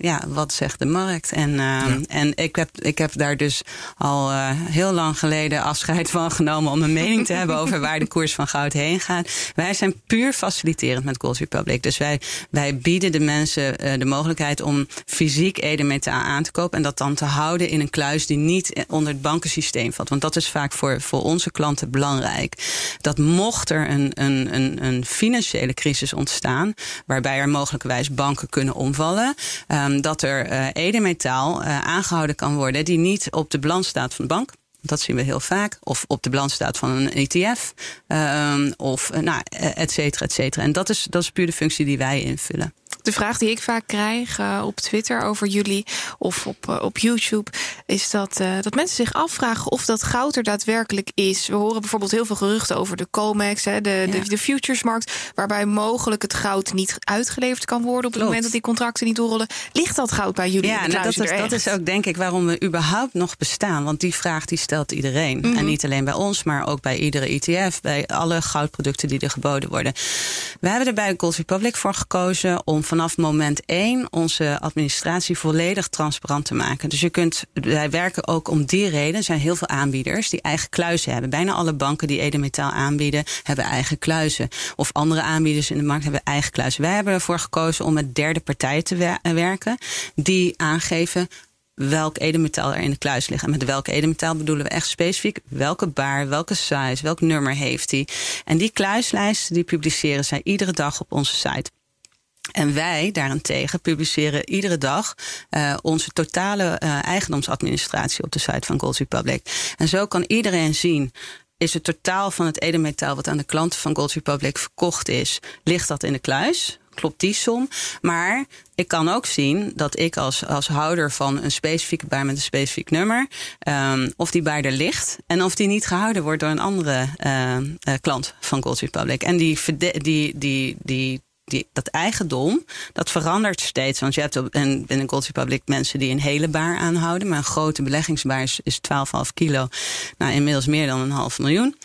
ja, wat zegt de markt? En, ja. en ik, heb, ik heb daar dus al heel lang geleden afscheid van genomen om een mening te hebben over waar de koers van goud heen gaat. Wij zijn puur faciliterend met Gold Dus wij, wij bieden de mensen uh, de mogelijkheid om fysiek edelmetaal aan te kopen. En dat dan te houden in een kluis die niet onder het bankensysteem valt. Want dat is vaak voor, voor onze klanten belangrijk. Dat mocht er een, een, een, een financiële crisis ontstaan. waarbij er mogelijkerwijs banken kunnen omvallen. Um, dat er edelmetaal uh, aangehouden kan worden die niet op de balans staat van de bank. Dat zien we heel vaak. Of op de balans staat van een ETF. Um, of nou, et cetera, et cetera. En dat is, dat is puur de functie die wij invullen. De vraag die ik vaak krijg uh, op Twitter over jullie of op, uh, op YouTube is dat, uh, dat mensen zich afvragen of dat goud er daadwerkelijk is. We horen bijvoorbeeld heel veel geruchten over de COMEX, hè, de, ja. de, de futuresmarkt, waarbij mogelijk het goud niet uitgeleverd kan worden op het Klopt. moment dat die contracten niet doorrollen. Ligt dat goud bij jullie? Ja, nou, dat, is, dat is ook denk ik waarom we überhaupt nog bestaan. Want die vraag die stelt iedereen. Mm Mhm. -hmm. En niet alleen bij ons, maar ook bij iedere ETF, bij alle goudproducten die er geboden worden. We hebben er bij Gold Republic voor gekozen om vanaf moment één onze administratie volledig transparant te maken. Dus je kunt, wij werken ook om die reden. Er zijn heel veel aanbieders die eigen kluizen hebben. Bijna alle banken die edelmetaal aanbieden, hebben eigen kluizen. Of andere aanbieders in de markt hebben eigen kluizen. Wij hebben ervoor gekozen om met derde partijen te wer werken, die aangeven welk edelmetaal er in de kluis ligt. En met welk edelmetaal bedoelen we echt specifiek welke baar, welke size, welk nummer heeft die. En die kluislijsten die publiceren zij iedere dag op onze site. En wij daarentegen publiceren iedere dag uh, onze totale uh, eigendomsadministratie op de site van Gold Republic. En zo kan iedereen zien is het totaal van het edelmetaal wat aan de klanten van Gold Republic verkocht is, ligt dat in de kluis? Klopt die som? Maar ik kan ook zien dat ik als, als houder van een specifieke baar met een specifiek nummer, um, of die baar er ligt en of die niet gehouden wordt door een andere uh, klant van Gold Republic. En die, die, die, die die, dat eigendom, dat verandert steeds. Want je hebt op, en binnen Gold Republic mensen die een hele baar aanhouden. Maar een grote beleggingsbaar is, is 12,5 kilo. Nou, inmiddels meer dan een half miljoen.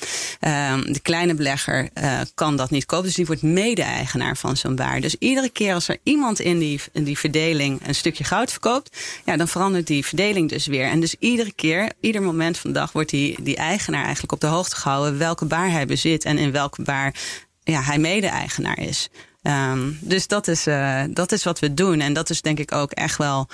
Um, de kleine belegger uh, kan dat niet kopen. Dus die wordt mede-eigenaar van zo'n baar. Dus iedere keer als er iemand in die, in die verdeling een stukje goud verkoopt. Ja, dan verandert die verdeling dus weer. En dus iedere keer, ieder moment van de dag wordt die, die eigenaar eigenlijk op de hoogte gehouden. Welke baar hij bezit en in welke baar ja, hij mede-eigenaar is. Um, dus dat is, uh, dat is wat we doen. En dat is denk ik ook echt wel.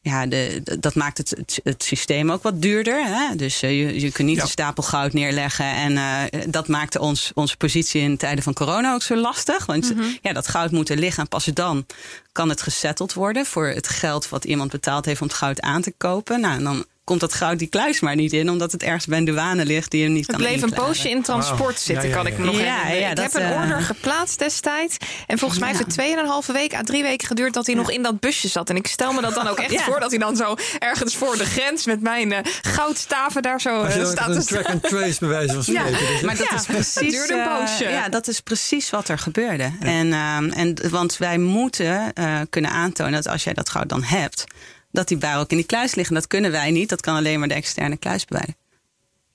Ja, de, dat maakt het, het, het, systeem ook wat duurder. Hè? Dus uh, je, je kunt niet ja. een stapel goud neerleggen. En uh, dat maakte ons, onze positie in tijden van corona ook zo lastig. Want Mhm. mm -hmm. ja, dat goud moet er liggen. En pas dan kan het gesetteld worden voor het geld wat iemand betaald heeft om het goud aan te kopen. Nou, en dan komt dat goud die kluis maar niet in, omdat het ergens bij een douane ligt die hem niet het kan bleef inklaren. een poosje in transport wow. zitten, ja, ja, kan ik me nog ja, herinneren. ik heb een uh... order geplaatst destijds. En volgens mij heeft het tweeënhalve week à drie weken geduurd dat hij nog in dat busje zat. En ik stel me dat dan ook echt *laughs* voor dat hij dan zo ergens voor de grens met mijn uh, goudstaven daar zo uh, staat te track and trace bij wijze van *laughs* spreken. Dus maar dat is precies. duurde een poosje. ja, dat is precies wat er gebeurde. En, en want wij moeten kunnen aantonen dat als jij dat goud dan hebt dat die bui ook in die kluis liggen. Dat kunnen wij niet. Dat kan alleen maar de externe kluisbewaarder.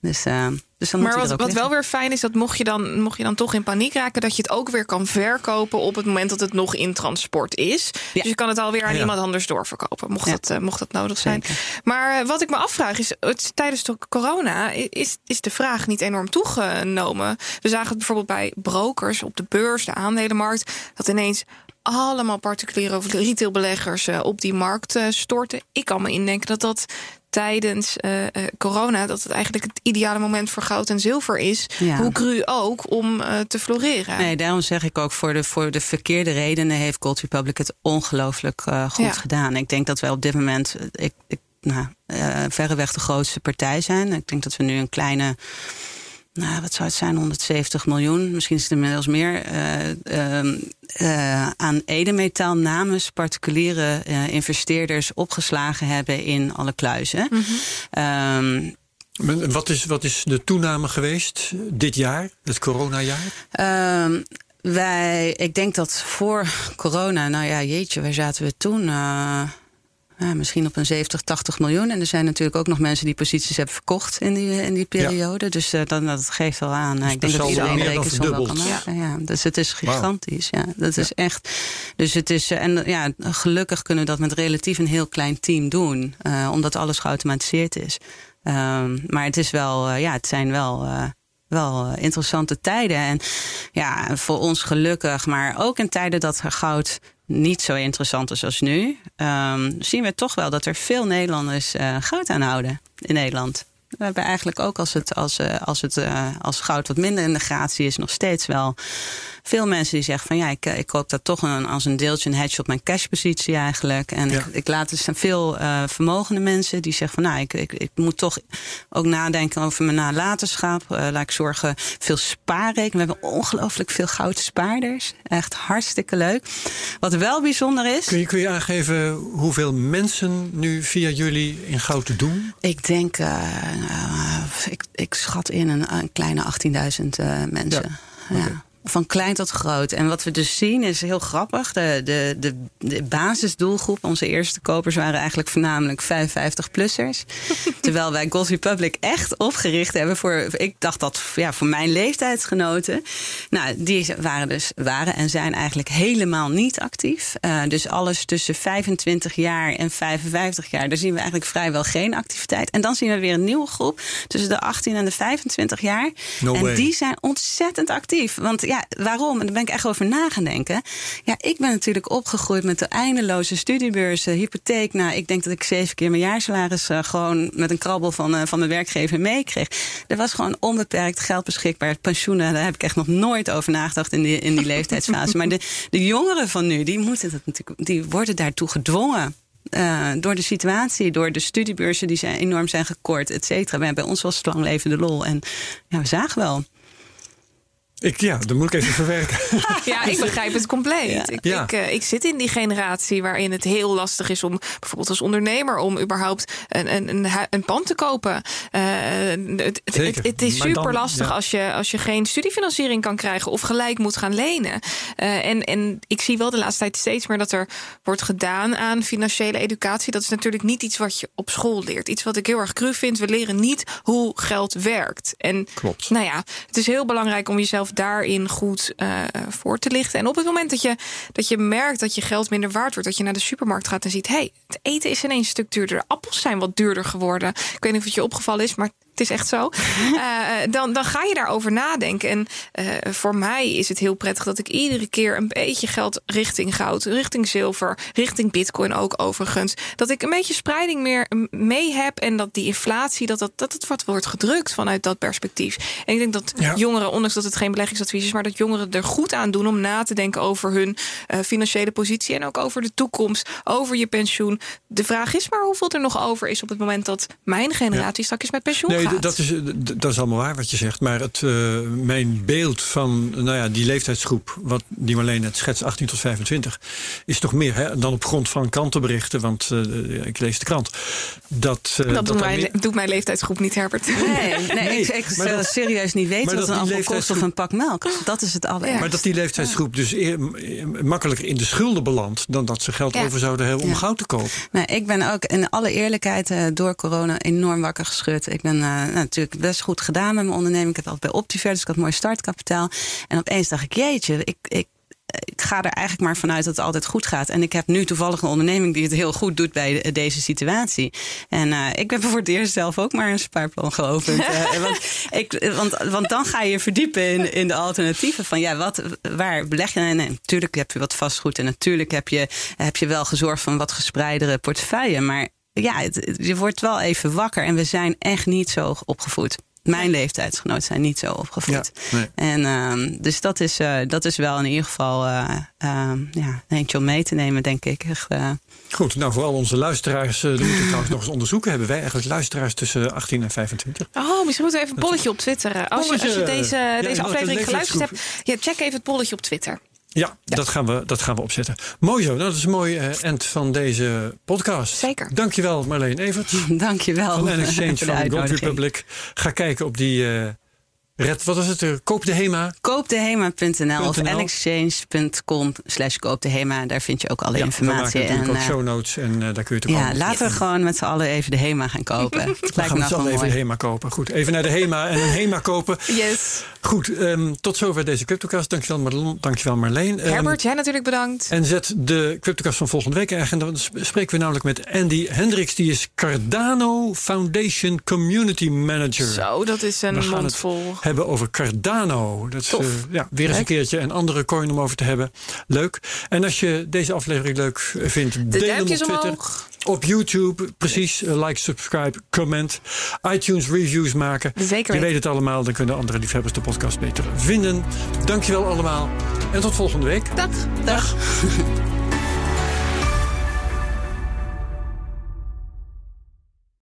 Dus, uh, dus dan maar moet wat, ook wat wel weer fijn is, dat mocht je, dan, mocht je dan toch in paniek raken, dat je het ook weer kan verkopen op het moment dat het nog in transport is. Ja. Dus je kan het alweer aan ja. iemand anders doorverkopen, mocht, ja. dat, uh, mocht dat nodig zijn. Zeker. Maar uh, wat ik me afvraag is, het, tijdens de corona is, is de vraag niet enorm toegenomen. We zagen het bijvoorbeeld bij brokers op de beurs, de aandelenmarkt, dat ineens allemaal particuliere of retailbeleggers uh, op die markt uh, storten. Ik kan me indenken dat dat tijdens uh, corona... dat het eigenlijk het ideale moment voor goud en zilver is. Ja. Hoe cru ook, om te floreren. Nee, daarom zeg ik ook... voor de, voor de verkeerde redenen heeft Gold Republic het ongelooflijk goed ja. gedaan. Ik denk dat wij op dit moment... Ik, ik, nou, verreweg de grootste partij zijn. Ik denk dat we nu een kleine nou, wat zou het zijn, 170 miljoen, misschien is het inmiddels meer, uh, uh, uh, aan edelmetaal namens particuliere investeerders opgeslagen hebben in alle kluizen. Mhm. Mm -hmm. wat, is, wat is de toename geweest dit jaar, het coronajaar? Ehm, Wij, ik denk dat voor corona, nou ja, jeetje, waar zaten we toen? Uh, ja, misschien op een 70, 80 miljoen. En er zijn natuurlijk ook nog mensen die posities hebben verkocht in die, in die periode. Dus uh, dan, dat geeft wel aan. Dus ik denk dat iedereen rekensom wel kan maken. Ja. Dus het is gigantisch. Wow. Ja, dat is echt. Dus het is. En ja, gelukkig kunnen we dat met relatief een heel klein team doen. Uh, omdat alles geautomatiseerd is. Um, maar het is wel, ja, het zijn wel wel interessante tijden. En ja, voor ons gelukkig, maar ook in tijden dat goud niet zo interessant is als nu, um, zien we toch wel dat er veel Nederlanders uh, goud aanhouden in Nederland. We hebben eigenlijk ook als het, als, als het uh, als goud wat minder in de gratie is, nog steeds wel veel mensen die zeggen van ja, ik, ik koop dat toch een, als een deeltje een hedge op mijn cashpositie eigenlijk. En ja. ik, ik, laat dus veel uh, vermogende mensen die zeggen van nou, ik, ik, ik moet toch ook nadenken over mijn nalatenschap. Uh, laat ik zorgen, veel spaarrekening. We hebben ongelooflijk veel goudspaarders. Echt hartstikke leuk. Wat wel bijzonder is. Kun je, kun je aangeven hoeveel mensen nu via jullie in goud doen? Ik denk, uh, ik, ik schat in een, een kleine 18.000 mensen. Ja. Okay. ja van klein tot groot. En wat we dus zien is heel grappig. De, de, de, de basisdoelgroep, onze eerste kopers waren eigenlijk voornamelijk 55-plussers. *laughs* Terwijl wij Gold Republic echt opgericht hebben voor, ik dacht dat ja, voor mijn leeftijdsgenoten. Nou, die waren dus, waren en zijn eigenlijk helemaal niet actief. Uh, dus alles tussen 25 jaar en 55 jaar, daar zien we eigenlijk vrijwel geen activiteit. En dan zien we weer een nieuwe groep tussen de 18 en de 25 jaar. No en way. die zijn ontzettend actief. Want ja, waarom? En daar ben ik echt over na gaan denken. Ja, ik ben natuurlijk opgegroeid met de eindeloze studiebeurzen, hypotheek. Nou, ik denk dat ik zeven keer mijn jaarsalaris uh, gewoon met een krabbel van, uh, van mijn werkgever meekreeg. Er was gewoon onbeperkt geld beschikbaar. Pensioenen, daar heb ik echt nog nooit over nagedacht in die, in die *laughs* leeftijdsfase. maar de, de jongeren van nu, die, moeten dat natuurlijk, die worden daartoe gedwongen. Uh, door de situatie, door de studiebeurzen die zijn enorm zijn gekort, et cetera. We hebben bij ons wel lang levende lol. En ja, we zagen wel. Ik, ja, dat moet ik even verwerken. *laughs* ja, ik begrijp het compleet. Ja. Ik, Ja. Ik, uh, ik zit in die generatie waarin het heel lastig is om bijvoorbeeld als ondernemer om überhaupt een, een, een, een pand te kopen. Uh, het, het, het is super dan- lastig ja. als, je, als je geen studiefinanciering kan krijgen of gelijk moet gaan lenen. Uh, en, en ik zie wel de laatste tijd steeds meer dat er wordt gedaan aan financiële educatie. Dat is natuurlijk niet iets wat je op school leert. Iets wat ik heel erg cru vind. We leren niet hoe geld werkt. En Klopt. nou ja, het is heel belangrijk om jezelf daarin goed uh, voor te lichten. En op het moment dat je, dat je merkt dat je geld minder waard wordt, dat je naar de supermarkt gaat en ziet: hé, hey, het eten is ineens een stuk duurder. De appels zijn wat duurder geworden. Ik weet niet of het je opgevallen is, maar het is echt zo. Uh, *laughs* dan, dan ga je daarover nadenken. En uh, voor mij is het heel prettig dat ik iedere keer een beetje geld richting goud, richting zilver, richting bitcoin ook overigens. Dat ik een beetje spreiding meer mee heb en dat die inflatie, dat, dat, dat het wat wordt gedrukt vanuit dat perspectief. En ik denk dat Ja. jongeren, ondanks dat het geen beleggingsadvies is, maar dat jongeren er goed aan doen om na te denken over hun uh, financiële positie en ook over de toekomst, over je pensioen. De vraag is maar hoeveel er nog over is op het moment dat mijn generatie straks met pensioen Nee, gaat. dat is, d- dat is allemaal waar wat je zegt. Maar het, uh, mijn beeld van nou ja, die leeftijdsgroep, wat die Marleen net schetst, 18 tot 25, is toch meer hè, dan op grond van krantenberichten. Want uh, ik lees de krant. Dat, uh, dat, dat doet, mijn, meer- doet mijn leeftijdsgroep niet, Herbert. Nee, nee, Nee, ik, zou dat- serieus niet weten wat dat een appel kost of een pak melk. Dat is het aller. Maar dat die leeftijdsgroep dus eer, makkelijker in de schulden belandt dan dat ze geld Ja. over zouden hebben om goud te kopen. Nou, ik ben ook in alle eerlijkheid uh, door corona enorm wakker geschud. Ik ben uh, nou, natuurlijk best goed gedaan met mijn onderneming. Ik heb altijd bij Optiver, dus ik had mooi startkapitaal. En opeens dacht ik, jeetje, ik, ik, ik ga er eigenlijk maar vanuit dat het altijd goed gaat. En ik heb nu toevallig een onderneming die het heel goed doet bij de, deze situatie. En uh, ik ben *laughs* voor het eerst zelf ook maar een spaarplan geopend. uh, *laughs* want, ik, want, want dan ga je verdiepen in, in de alternatieven. Van ja, wat, waar beleg je? En natuurlijk heb je wat vastgoed. En natuurlijk heb je, heb je wel gezorgd voor een wat gespreidere portefeuille. Maar ja, het, je wordt wel even wakker. En we zijn echt niet zo opgevoed. Mijn leeftijdsgenoten zijn niet zo opgevoed. Ja, nee. En um, dus dat is, uh, dat is wel in ieder geval uh, um, ja, eentje om mee te nemen, denk ik. Echt, uh, Goed, nou voor al onze luisteraars, uh, dat moeten we trouwens nog eens onderzoeken. Hebben wij eigenlijk luisteraars tussen 18 en 25? Oh, misschien moeten we even een polletje op Twitter. Als je, als je deze, Ja, deze aflevering geluisterd hebt, ja, check even het polletje op Twitter. Ja, Dat, gaan we, dat gaan we opzetten. Mooi zo, dat is een mooi uh, end van deze podcast. Zeker. Dankjewel Marleen Evert. *laughs* Dankjewel. Van N-Exchange *laughs* van Gold. Republic. Ga kijken op die uh, Red, wat is het? Koop de HEMA. Koopdehema.nl of .nl. nexchange.com slash koopdehema. Daar vind je ook alle Ja, informatie. We maken natuurlijk ook eh, show notes en eh, daar kun je het ook ja, laten we gewoon met z'n allen even de HEMA gaan kopen. *laughs* Het We lijkt gaan me met z'n allen even de. HEMA kopen. Goed, even naar de HEMA en een HEMA kopen. Yes. Goed, ehm, tot zover deze CryptoCast. Dankjewel, Marlon, dankjewel Marleen. Ehm, Herbert, jij natuurlijk bedankt. en zet de CryptoCast van volgende week erg. En dan sp- spreken we namelijk met Andy Hendricks. Die is Cardano Foundation Community Manager. Zo, dat is een gaan mond het vol. hebben over Cardano. Dat is eh, ja, weer eens een keertje een andere coin om over te hebben. Leuk. En als je deze aflevering leuk vindt, De deel hem op Twitter. omhoog. Op YouTube, precies. Eh, Like, subscribe, comment. iTunes reviews maken. Zeker Je weet het allemaal, dan kunnen andere liefhebbers de podcast beter vinden. Dankjewel allemaal. En tot volgende week. Dag. Dag. *laughs*